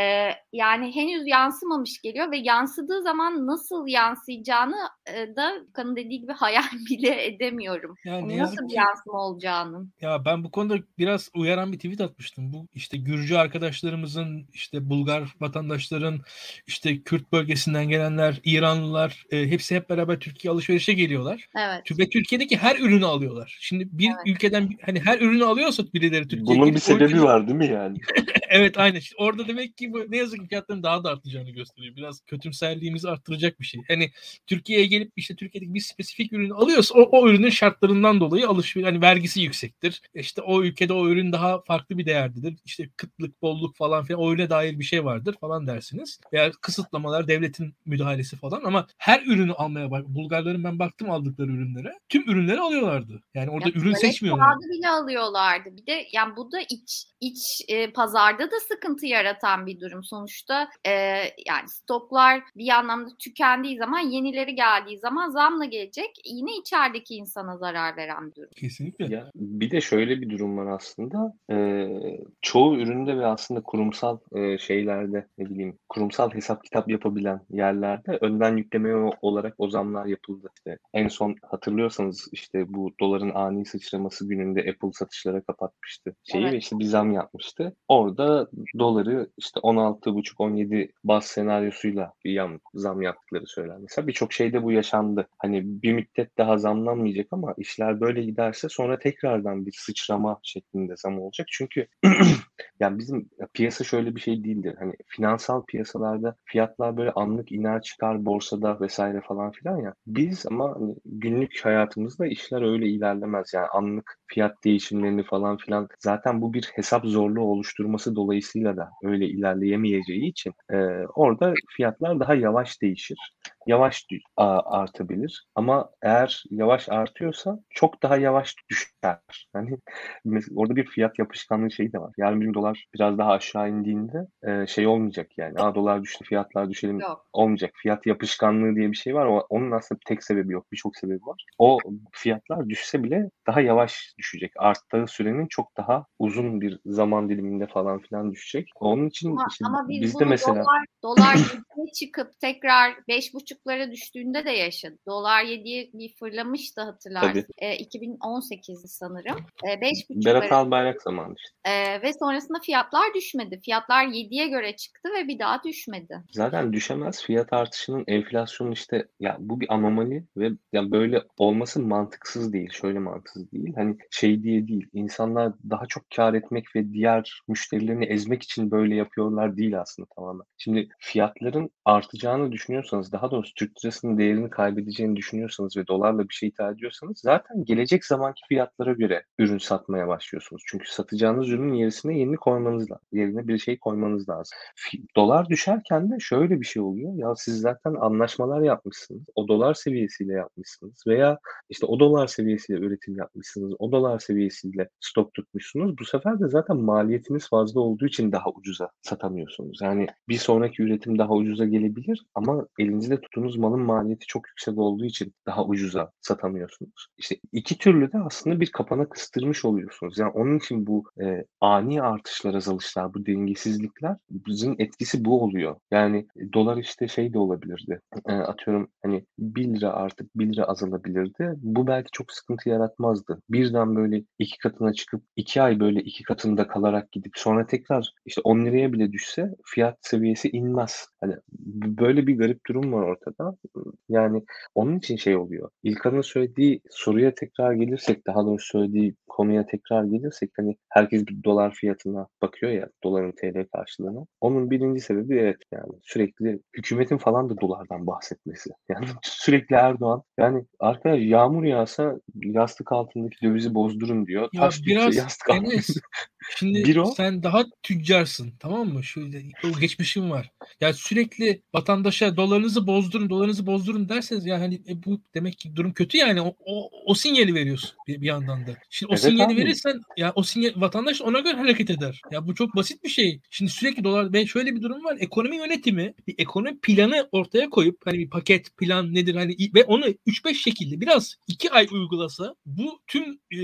yani henüz yansımamış geliyor ve yansıdığı zaman nasıl yansıyacağını e, da kanın dediği gibi hayal bile edemiyorum. Yani nasıl bir yansıma olacağını. Ya ben bu konuda biraz uyaran bir tweet atmıştım. Bu işte Gürcü arkadaşlarımızın, işte Bulgar vatandaşların, işte Kürt bölgesinden gelenler, İranlılar e, hepsi hep beraber Türkiye alışverişe geliyorlar. Evet. Ve Türkiye'deki her ürünü alıyorlar. Şimdi bir evet. ülkeden hani her ürünü alıyorsa birileri Türkiye'ye Bunun bir sebebi ülkeden... var değil mi yani? evet aynen. İşte orada demek ki bu ne yazık ki fiyatların daha da artacağını gösteriyor. Biraz kötümserliğimizi arttıracak bir şey. Hani Türkiye'ye gelip işte Türkiye'deki bir spesifik ürünü alıyorsa o, o ürünün şartlarından dolayı alışveriş hani vergisi yüksektir. İşte o ülkede o ürün daha farklı bir değerdedir. İşte kıtlık, bolluk falan filan o ürüne dair bir şey vardır falan dersiniz. Veya kısıtlamalar, devletin müdahalesi falan ama her ürünü almaya bak. Bulgarların ben baktım aldıkları ürünlere. Tüm ürünleri alıyorlardı. Yani orada ya, ürün seçmiyorlar. bile alıyorlardı. Bir de yani bu da iç iç e, pazarda da sıkıntı yaratan bir durum. Sonuçta e, yani stoklar bir anlamda tükendiği zaman yenileri geldiği zaman zamla gelecek. Yine içerideki insana zarar veren bir durum. Kesinlikle. Ya, bir de şöyle bir durum var aslında. E, çoğu üründe ve aslında kurumsal e, şeylerde ne bileyim kurumsal hesap kitap yapabilen yerlerde önden yükleme olarak o zamlar yapıldı. İşte en son hatırlıyorsanız işte bu doların ani sıçraması gününde Apple satışlara kapatmıştı. Şeyi evet. ve işte bir zam yapmıştı. Orada doları işte 16,5-17 baz senaryosuyla bir yan, zam yaptıkları söyler. Mesela birçok şeyde bu yaşandı. Hani bir müddet daha zamlanmayacak ama işler böyle giderse sonra tekrardan bir sıçrama şeklinde zam olacak. Çünkü yani bizim piyasa şöyle bir şey değildir. Hani finansal piyasalarda fiyatlar böyle anlık iner çıkar borsada vesaire falan filan ya. Biz ama hani günlük hayatımızda işler öyle ilerlemez. Yani anlık fiyat değişimlerini falan filan zaten bu bir hesap zorluğu oluşturması dolayısıyla da öyle ilerleyemeyeceği için e, orada fiyatlar daha yavaş değişir yavaş artabilir. Ama eğer yavaş artıyorsa çok daha yavaş düşer. Yani orada bir fiyat yapışkanlığı şeyi de var. Yarın bir dolar biraz daha aşağı indiğinde e, şey olmayacak yani. Aa dolar düştü fiyatlar düşelim yok. olmayacak. Fiyat yapışkanlığı diye bir şey var. O, onun aslında tek sebebi yok. Birçok sebebi var. O fiyatlar düşse bile daha yavaş düşecek. Arttığı sürenin çok daha uzun bir zaman diliminde falan filan düşecek. Onun için ama, işte ama biz bizde mesela dolar, dolar çıkıp tekrar 5,5 buçuklara düştüğünde de yaşadı. Dolar 7'ye bir fırlamıştı hatırlarsın. E, 2018'di sanırım. E, 5,5 Berat Albayrak zamanı işte. E, ve sonrasında fiyatlar düşmedi. Fiyatlar 7'ye göre çıktı ve bir daha düşmedi. Zaten düşemez. Fiyat artışının enflasyonun işte ya bu bir anomali ve ya böyle olması mantıksız değil. Şöyle mantıksız değil. Hani şey diye değil. İnsanlar daha çok kar etmek ve diğer müşterilerini ezmek için böyle yapıyorlar değil aslında tamamen. Şimdi fiyatların artacağını düşünüyorsanız daha doğrusu Türk lirasının değerini kaybedeceğini düşünüyorsanız ve dolarla bir şey ithal ediyorsanız zaten gelecek zamanki fiyatlara göre ürün satmaya başlıyorsunuz. Çünkü satacağınız ürünün yerine yeni koymanız lazım. Yerine bir şey koymanız lazım. Dolar düşerken de şöyle bir şey oluyor. Ya siz zaten anlaşmalar yapmışsınız. O dolar seviyesiyle yapmışsınız veya işte o dolar seviyesiyle üretim yapmışsınız. O dolar seviyesiyle stok tutmuşsunuz. Bu sefer de zaten maliyetiniz fazla olduğu için daha ucuza satamıyorsunuz. Yani bir sonraki üretim daha ucuza gelebilir ama elinizde tuttuğunuz malın maliyeti çok yüksek olduğu için daha ucuza satamıyorsunuz. İşte iki türlü de aslında bir kapana kıstırmış oluyorsunuz. Yani onun için bu e, ani artışlar, azalışlar, bu dengesizlikler bizim etkisi bu oluyor. Yani e, dolar işte şey de olabilirdi. E, atıyorum hani 1 lira artık 1 lira azalabilirdi. Bu belki çok sıkıntı yaratmazdı. Birden böyle iki katına çıkıp iki ay böyle iki katında kalarak gidip sonra tekrar işte 10 liraya bile düşse fiyat seviyesi inmez. Hani böyle bir garip durum var ortada da. Yani onun için şey oluyor. İlkan'ın söylediği soruya tekrar gelirsek, daha doğrusu söylediği konuya tekrar gelirsek hani herkes bir dolar fiyatına bakıyor ya doların TL karşılığına. Onun birinci sebebi evet yani sürekli hükümetin falan da dolardan bahsetmesi. Yani sürekli Erdoğan yani arkadaş yağmur yağsa yastık altındaki dövizi bozdurun diyor. Ya Taş biraz yastık Enes, Şimdi bir o. sen daha tüccarsın tamam mı? Şöyle o geçmişim var. Ya sürekli vatandaşa dolarınızı bozdurun, dolarınızı bozdurun derseniz ya hani e, bu demek ki durum kötü yani o, o, o sinyali veriyorsun bir, bir yandan da. Şimdi o evet, sinyali abi. verirsen ya o sinyal vatandaş ona göre hareket eder. Ya bu çok basit bir şey. Şimdi sürekli dolar ve şöyle bir durum var. Ekonomi yönetimi bir ekonomi planı ortaya koyup hani bir paket plan nedir hani ve onu 3-5 şekilde biraz 2 ay uygulasa bu tüm e,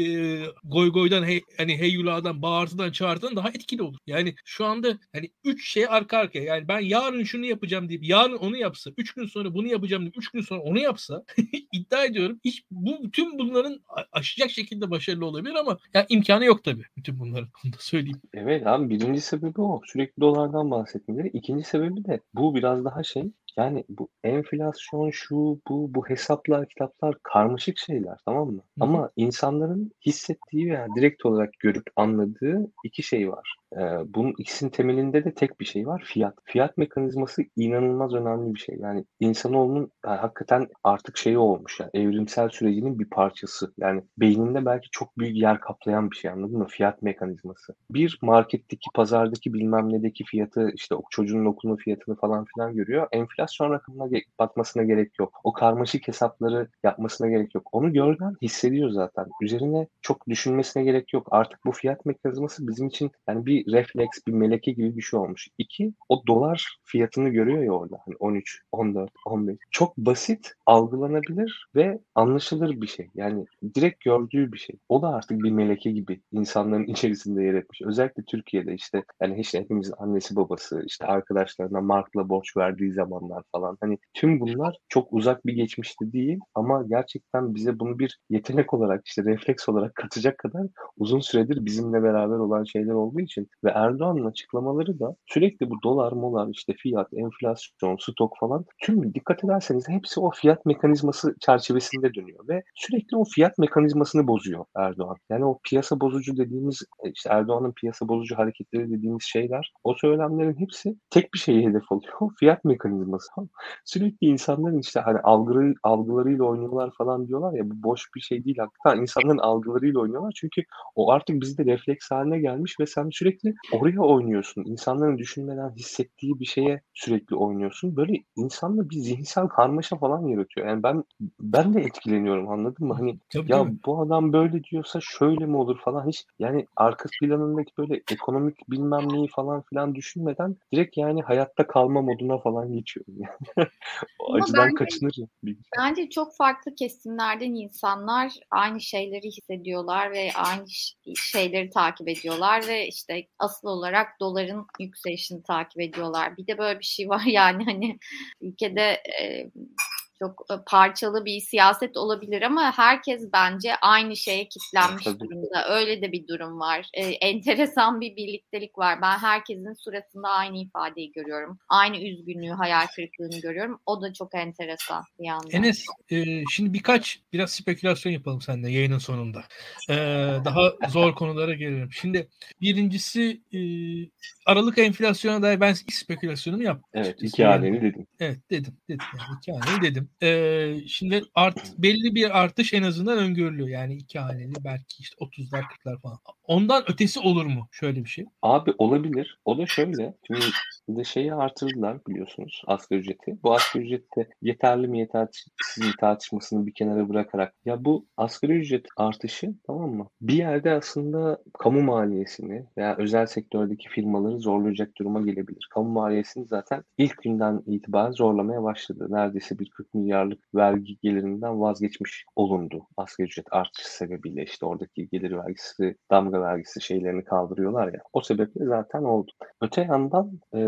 goy goydan hey, hani heyuladan bağırtıdan çağırtıdan daha etkili olur. Yani şu anda hani 3 şey arka arkaya yani ben yarın şunu yapacağım deyip yarın onu yapsa 3 gün sonra bunu yapacağım deyip 3 gün sonra onu yapsa iddia ediyorum hiç bu tüm bunların aşacak şekilde başarılı olabilir ama ya imkanı yok tabii bütün bunların. Onu da söyleyeyim. Evet abi birinci sebebi o. Sürekli dolardan bahsetmeleri. İkinci sebebi de bu biraz daha şey yani bu enflasyon şu bu bu hesaplar kitaplar karmaşık şeyler tamam mı? Hı hı. Ama insanların hissettiği veya direkt olarak görüp anladığı iki şey var. Ee, bunun ikisinin temelinde de tek bir şey var. Fiyat. Fiyat mekanizması inanılmaz önemli bir şey. Yani insanoğlunun yani hakikaten artık şeyi olmuş. Yani evrimsel sürecinin bir parçası. Yani beyninde belki çok büyük yer kaplayan bir şey anladın mı? Fiyat mekanizması. Bir marketteki, pazardaki bilmem nedeki fiyatı işte o çocuğun okulun fiyatını falan filan görüyor. Enflasyon rakamına bakmasına gerek yok. O karmaşık hesapları yapmasına gerek yok. Onu gördüğün hissediyor zaten. Üzerine çok düşünmesine gerek yok. Artık bu fiyat mekanizması bizim için yani bir refleks, bir meleke gibi bir şey olmuş. İki, o dolar fiyatını görüyor ya orada. Hani 13, 14, 15. Çok basit, algılanabilir ve anlaşılır bir şey. Yani direkt gördüğü bir şey. O da artık bir meleke gibi insanların içerisinde yer etmiş. Özellikle Türkiye'de işte yani işte hepimizin annesi babası, işte arkadaşlarına markla borç verdiği zamanlar falan. Hani tüm bunlar çok uzak bir geçmişte değil ama gerçekten bize bunu bir yetenek olarak işte refleks olarak katacak kadar uzun süredir bizimle beraber olan şeyler olduğu için ve Erdoğan'ın açıklamaları da sürekli bu dolar, molar, işte fiyat, enflasyon, stok falan tüm dikkat ederseniz hepsi o fiyat mekanizması çerçevesinde dönüyor ve sürekli o fiyat mekanizmasını bozuyor Erdoğan. Yani o piyasa bozucu dediğimiz e, işte Erdoğan'ın piyasa bozucu hareketleri dediğimiz şeyler o söylemlerin hepsi tek bir şeyi hedef alıyor. Fiyat mekanizması. Sürekli insanların işte hani algıları, algılarıyla oynuyorlar falan diyorlar ya bu boş bir şey değil hakikaten insanların algılarıyla oynuyorlar çünkü o artık bizde refleks haline gelmiş ve sen sürekli oraya oynuyorsun. İnsanların düşünmeden hissettiği bir şeye sürekli oynuyorsun. Böyle insanda bir zihinsel karmaşa falan yaratıyor. Yani ben ben de etkileniyorum anladın mı? Hani Tabii ya bu adam böyle diyorsa şöyle mi olur falan hiç yani arka planındaki böyle ekonomik bilmem neyi falan filan düşünmeden direkt yani hayatta kalma moduna falan geçiyorum. Yani. o Ama acıdan bence, kaçınırım. Bence çok farklı kesimlerden insanlar aynı şeyleri hissediyorlar ve aynı şeyleri takip ediyorlar ve işte asıl olarak doların yükselişini takip ediyorlar. Bir de böyle bir şey var yani hani ülkede e, çok e, parçalı bir siyaset olabilir ama herkes bence aynı şeye kitlenmiş Tabii. durumda. Öyle de bir durum var. E, enteresan bir birliktelik var. Ben herkesin suratında aynı ifadeyi görüyorum. Aynı üzgünlüğü, hayal kırıklığını görüyorum. O da çok enteresan bir yandan. Enes, e, şimdi birkaç biraz spekülasyon yapalım seninle yayının sonunda. E, daha zor konulara gelelim. Şimdi birincisi e, Aralık enflasyona dair ben ilk spekülasyonumu yaptım. Evet, iki haneli dedim. Evet, dedim. dedim yani iki haneli dedim e, şimdi art, belli bir artış en azından öngörülüyor. Yani iki haneli belki işte 30'lar 40'lar falan. Ondan ötesi olur mu? Şöyle bir şey. Abi olabilir. O da şöyle. Şimdi de şeyi artırdılar biliyorsunuz asgari ücreti. Bu asgari ücrette yeterli mi yetersiz mi tartışmasını bir kenara bırakarak ya bu asgari ücret artışı tamam mı? Bir yerde aslında kamu maliyesini veya özel sektördeki firmaları zorlayacak duruma gelebilir. Kamu maliyesini zaten ilk günden itibaren zorlamaya başladı. Neredeyse bir 40 milyarlık vergi gelirinden vazgeçmiş olundu. Asgari ücret artışı sebebiyle işte oradaki gelir vergisi, damga vergisi şeylerini kaldırıyorlar ya. O sebeple zaten oldu. Öte yandan e,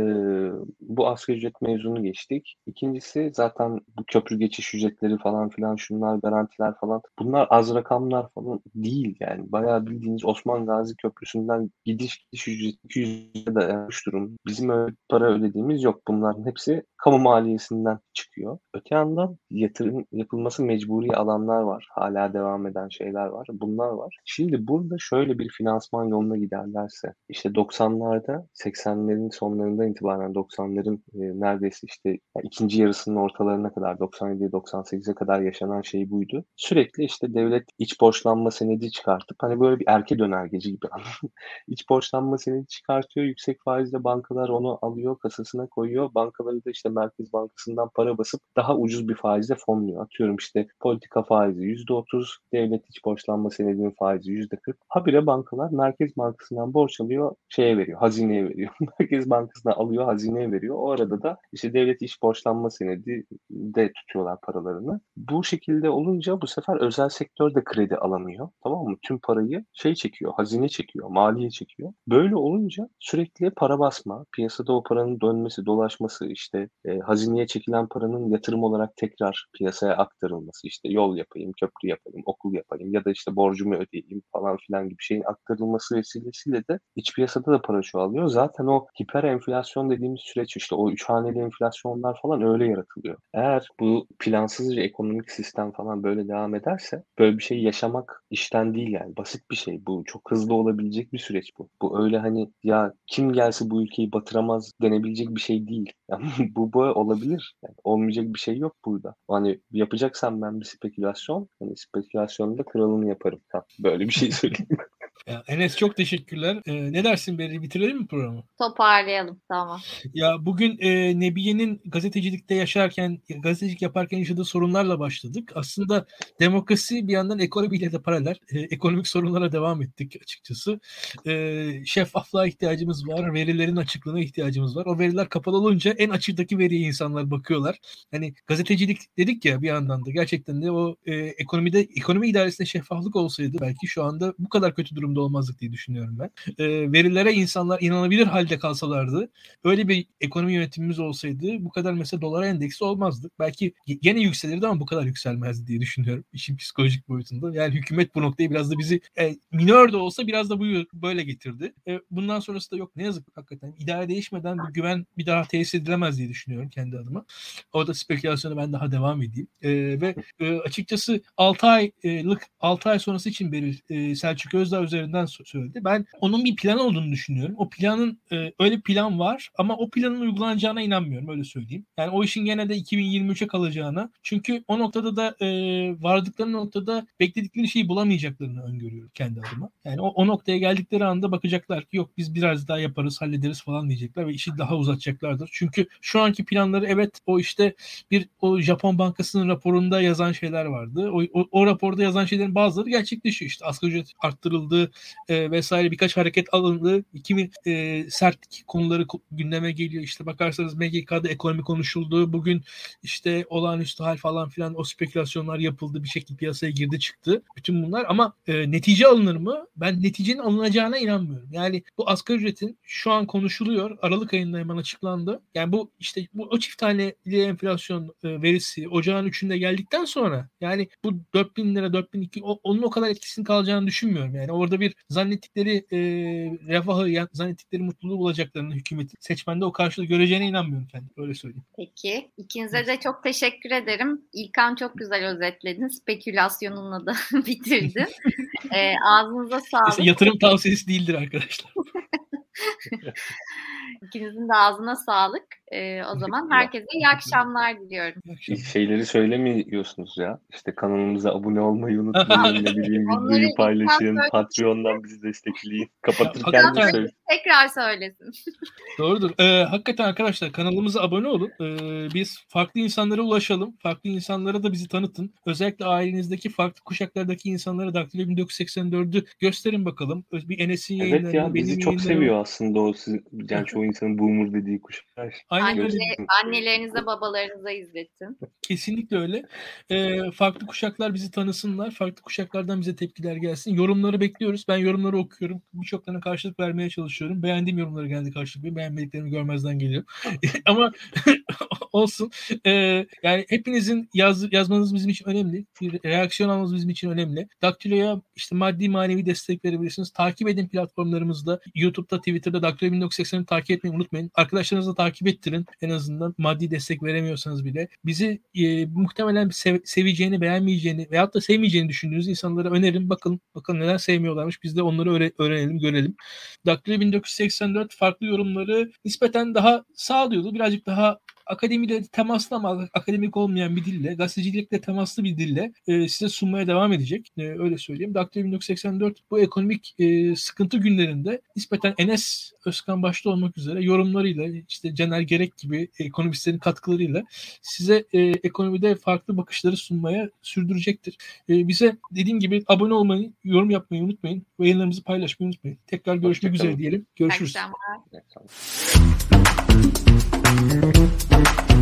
bu asgari ücret mevzunu geçtik. İkincisi zaten bu köprü geçiş ücretleri falan filan şunlar garantiler falan bunlar az rakamlar falan değil yani. Bayağı bildiğiniz Osman Gazi Köprüsü'nden gidiş gidiş ücreti 200 da dayanmış durum. Bizim öyle para ödediğimiz yok. Bunların hepsi kamu maliyesinden çıkıyor. Öte yandan yandan yatırım yapılması mecburi alanlar var. Hala devam eden şeyler var. Bunlar var. Şimdi burada şöyle bir finansman yoluna giderlerse işte 90'larda 80'lerin sonlarından itibaren 90'ların e, neredeyse işte yani ikinci yarısının ortalarına kadar 97-98'e kadar yaşanan şey buydu. Sürekli işte devlet iç borçlanma senedi çıkartıp hani böyle bir erke dönergeci gibi iç borçlanma senedi çıkartıyor. Yüksek faizle bankalar onu alıyor, kasasına koyuyor. Bankaları da işte Merkez Bankası'ndan para basıp daha ucuz bir faizle fonluyor. Atıyorum işte politika faizi %30, devlet iç borçlanma senedinin faizi %40. Habire bankalar Merkez Bankası'ndan borç alıyor, şeye veriyor, hazineye veriyor. Merkez Bankası'na alıyor, hazineye veriyor. O arada da işte devlet iç borçlanma senedi de tutuyorlar paralarını. Bu şekilde olunca bu sefer özel sektör de kredi alamıyor. Tamam mı? Tüm parayı şey çekiyor, hazine çekiyor, maliye çekiyor. Böyle olunca sürekli para basma, piyasada o paranın dönmesi, dolaşması, işte e, hazineye çekilen paranın yatırım olarak tekrar piyasaya aktarılması, işte yol yapayım, köprü yapayım, okul yapayım ya da işte borcumu ödeyeyim falan filan gibi şeyin aktarılması vesilesiyle de iç piyasada da para çoğalıyor. Zaten o hiper enflasyon dediğimiz süreç işte o üç haneli enflasyonlar falan öyle yaratılıyor. Eğer bu plansızca ekonomik sistem falan böyle devam ederse böyle bir şey yaşamak işten değil yani. Basit bir şey bu. Çok hızlı olabilecek bir süreç bu. Bu öyle hani ya kim gelse bu ülkeyi batıramaz denebilecek bir şey değil. Yani bu bu olabilir. Yani olmayacak bir şey yok burada. Hani yapacaksan ben bir spekülasyon, hani spekülasyonda kralını yaparım. Ha, böyle bir şey söyleyeyim. Ya Enes çok teşekkürler. Ee, ne dersin Beri? Bitirelim mi programı? Toparlayalım tamam. Ya bugün e, Nebiye'nin gazetecilikte yaşarken, gazetecilik yaparken yaşadığı sorunlarla başladık. Aslında demokrasi bir yandan ekonomiyle de paralel. E, ekonomik sorunlara devam ettik açıkçası. E, şeffaflığa ihtiyacımız var. Verilerin açıklığına ihtiyacımız var. O veriler kapalı olunca en açıktaki veriye insanlar bakıyorlar. Hani gazetecilik dedik ya bir yandan da gerçekten de o e, ekonomide ekonomi idaresinde şeffaflık olsaydı belki şu anda bu kadar kötü durumda olmazdık diye düşünüyorum ben. E, verilere insanlar inanabilir halde kalsalardı, öyle bir ekonomi yönetimimiz olsaydı bu kadar mesela dolara endeksi olmazdı. Belki gene yükselirdi ama bu kadar yükselmezdi diye düşünüyorum işin psikolojik boyutunda. Yani hükümet bu noktayı biraz da bizi e, minör de olsa biraz da bu böyle getirdi. E, bundan sonrası da yok ne yazık hakikaten. idare değişmeden bu güven bir daha tesis edilemez diye düşünüyorum kendi adıma. Orada spekülasyona ben daha devam edeyim. E, ve e, açıkçası 6 aylık 6 ay sonrası için Beril e, Selçuk Özdağ üzerinden söyledi. Ben onun bir plan olduğunu düşünüyorum. O planın e, öyle plan var ama o planın uygulanacağına inanmıyorum öyle söyleyeyim. Yani o işin gene de 2023'e kalacağına. Çünkü o noktada da e, vardıkları noktada bekledikleri şeyi bulamayacaklarını öngörüyorum kendi adıma. Yani o, o noktaya geldikleri anda bakacaklar ki yok biz biraz daha yaparız hallederiz falan diyecekler ve işi daha uzatacaklardır. Çünkü şu anki planları evet o işte bir o Japon Bankası'nın raporunda yazan şeyler vardı. O, o, o raporda yazan şeylerin bazıları gerçekleşiyor. İşte asgari ücret arttırıldı e, vesaire birkaç hareket alındı. Kimi e, sert konuları gündeme geliyor. İşte bakarsanız MGK'da ekonomi konuşuldu. Bugün işte olağanüstü hal falan filan o spekülasyonlar yapıldı. Bir şekilde piyasaya girdi çıktı. Bütün bunlar ama e, netice alınır mı? Ben neticenin alınacağına inanmıyorum. Yani bu asgari ücretin şu an konuşuluyor. Aralık ayında hemen açıklandı. Yani bu işte bu o çift taneli enflasyon e, verisi ocağın üçünde geldikten sonra yani bu 4000 lira 4002 o, onun o kadar etkisini kalacağını düşünmüyorum. Yani orada bir zannettikleri e, refahı, yani zannettikleri mutluluğu bulacaklarını hükümetin seçmende o karşılığı göreceğine inanmıyorum kendim. Öyle söyleyeyim. Peki. ikinize de çok teşekkür ederim. İlkan çok güzel özetledin. Spekülasyonunla da bitirdin. e, ağzınıza sağlık. Mesela yatırım tavsiyesi değildir arkadaşlar. İkinizin de ağzına sağlık. Ee, o zaman herkese iyi akşamlar diliyorum. Şeyleri söylemiyorsunuz ya. İşte kanalımıza abone olmayı unutmayın. ne bileyim videoyu paylaşın. Patreon'dan bizi destekleyin. Kapatırken de söyle. Tekrar söylesin. Doğrudur. Ee, hakikaten arkadaşlar kanalımıza abone olun. Ee, biz farklı insanlara ulaşalım. Farklı insanlara da bizi tanıtın. Özellikle ailenizdeki farklı kuşaklardaki insanlara Daktilo 1984'ü gösterin bakalım. Bir Enes'in evet yayınlarını. Evet ya bizi çok seviyor aslında o. Siz, yani çoğu insanın boomer dediği kuşaklar. Aynen Anne, Annelerinize babalarınıza izletin. Kesinlikle öyle. Ee, farklı kuşaklar bizi tanısınlar. Farklı kuşaklardan bize tepkiler gelsin. Yorumları bekliyoruz. Ben yorumları okuyorum. Birçoklarına karşılık vermeye çalışıyorum. Beğendiğim yorumları geldi karşılık veriyorum. Beğenmediklerimi görmezden geliyorum. Ama olsun. Ee, yani hepinizin yaz, yazmanız bizim için önemli. Bir reaksiyon almanız bizim için önemli. Daktilo'ya işte maddi manevi destek verebilirsiniz. Takip edin platformlarımızda. YouTube'da, Twitter'da Daktilo 1980'i takip etmeyi unutmayın. Arkadaşlarınızla takip et ittirin. En azından maddi destek veremiyorsanız bile. Bizi e, muhtemelen sev, seveceğini, beğenmeyeceğini veyahut da sevmeyeceğini düşündüğünüz insanlara önerin. Bakın bakın neden sevmiyorlarmış. Biz de onları öğre, öğrenelim, görelim. Daktilo 1984 farklı yorumları nispeten daha sağlıyordu. Birazcık daha akademiyle temaslı ama akademik olmayan bir dille, gazetecilikle temaslı bir dille e, size sunmaya devam edecek. E, öyle söyleyeyim. Daktilo 1984 bu ekonomik e, sıkıntı günlerinde nispeten Enes Özkan başta olmak üzere yorumlarıyla işte Caner Gerek gibi ekonomistlerin katkılarıyla size e, ekonomide farklı bakışları sunmaya sürdürecektir. E, bize dediğim gibi abone olmayı, yorum yapmayı unutmayın. Ve yayınlarımızı paylaşmayı unutmayın. Tekrar görüşmek üzere diyelim. Görüşürüz. Akşamlar. thank you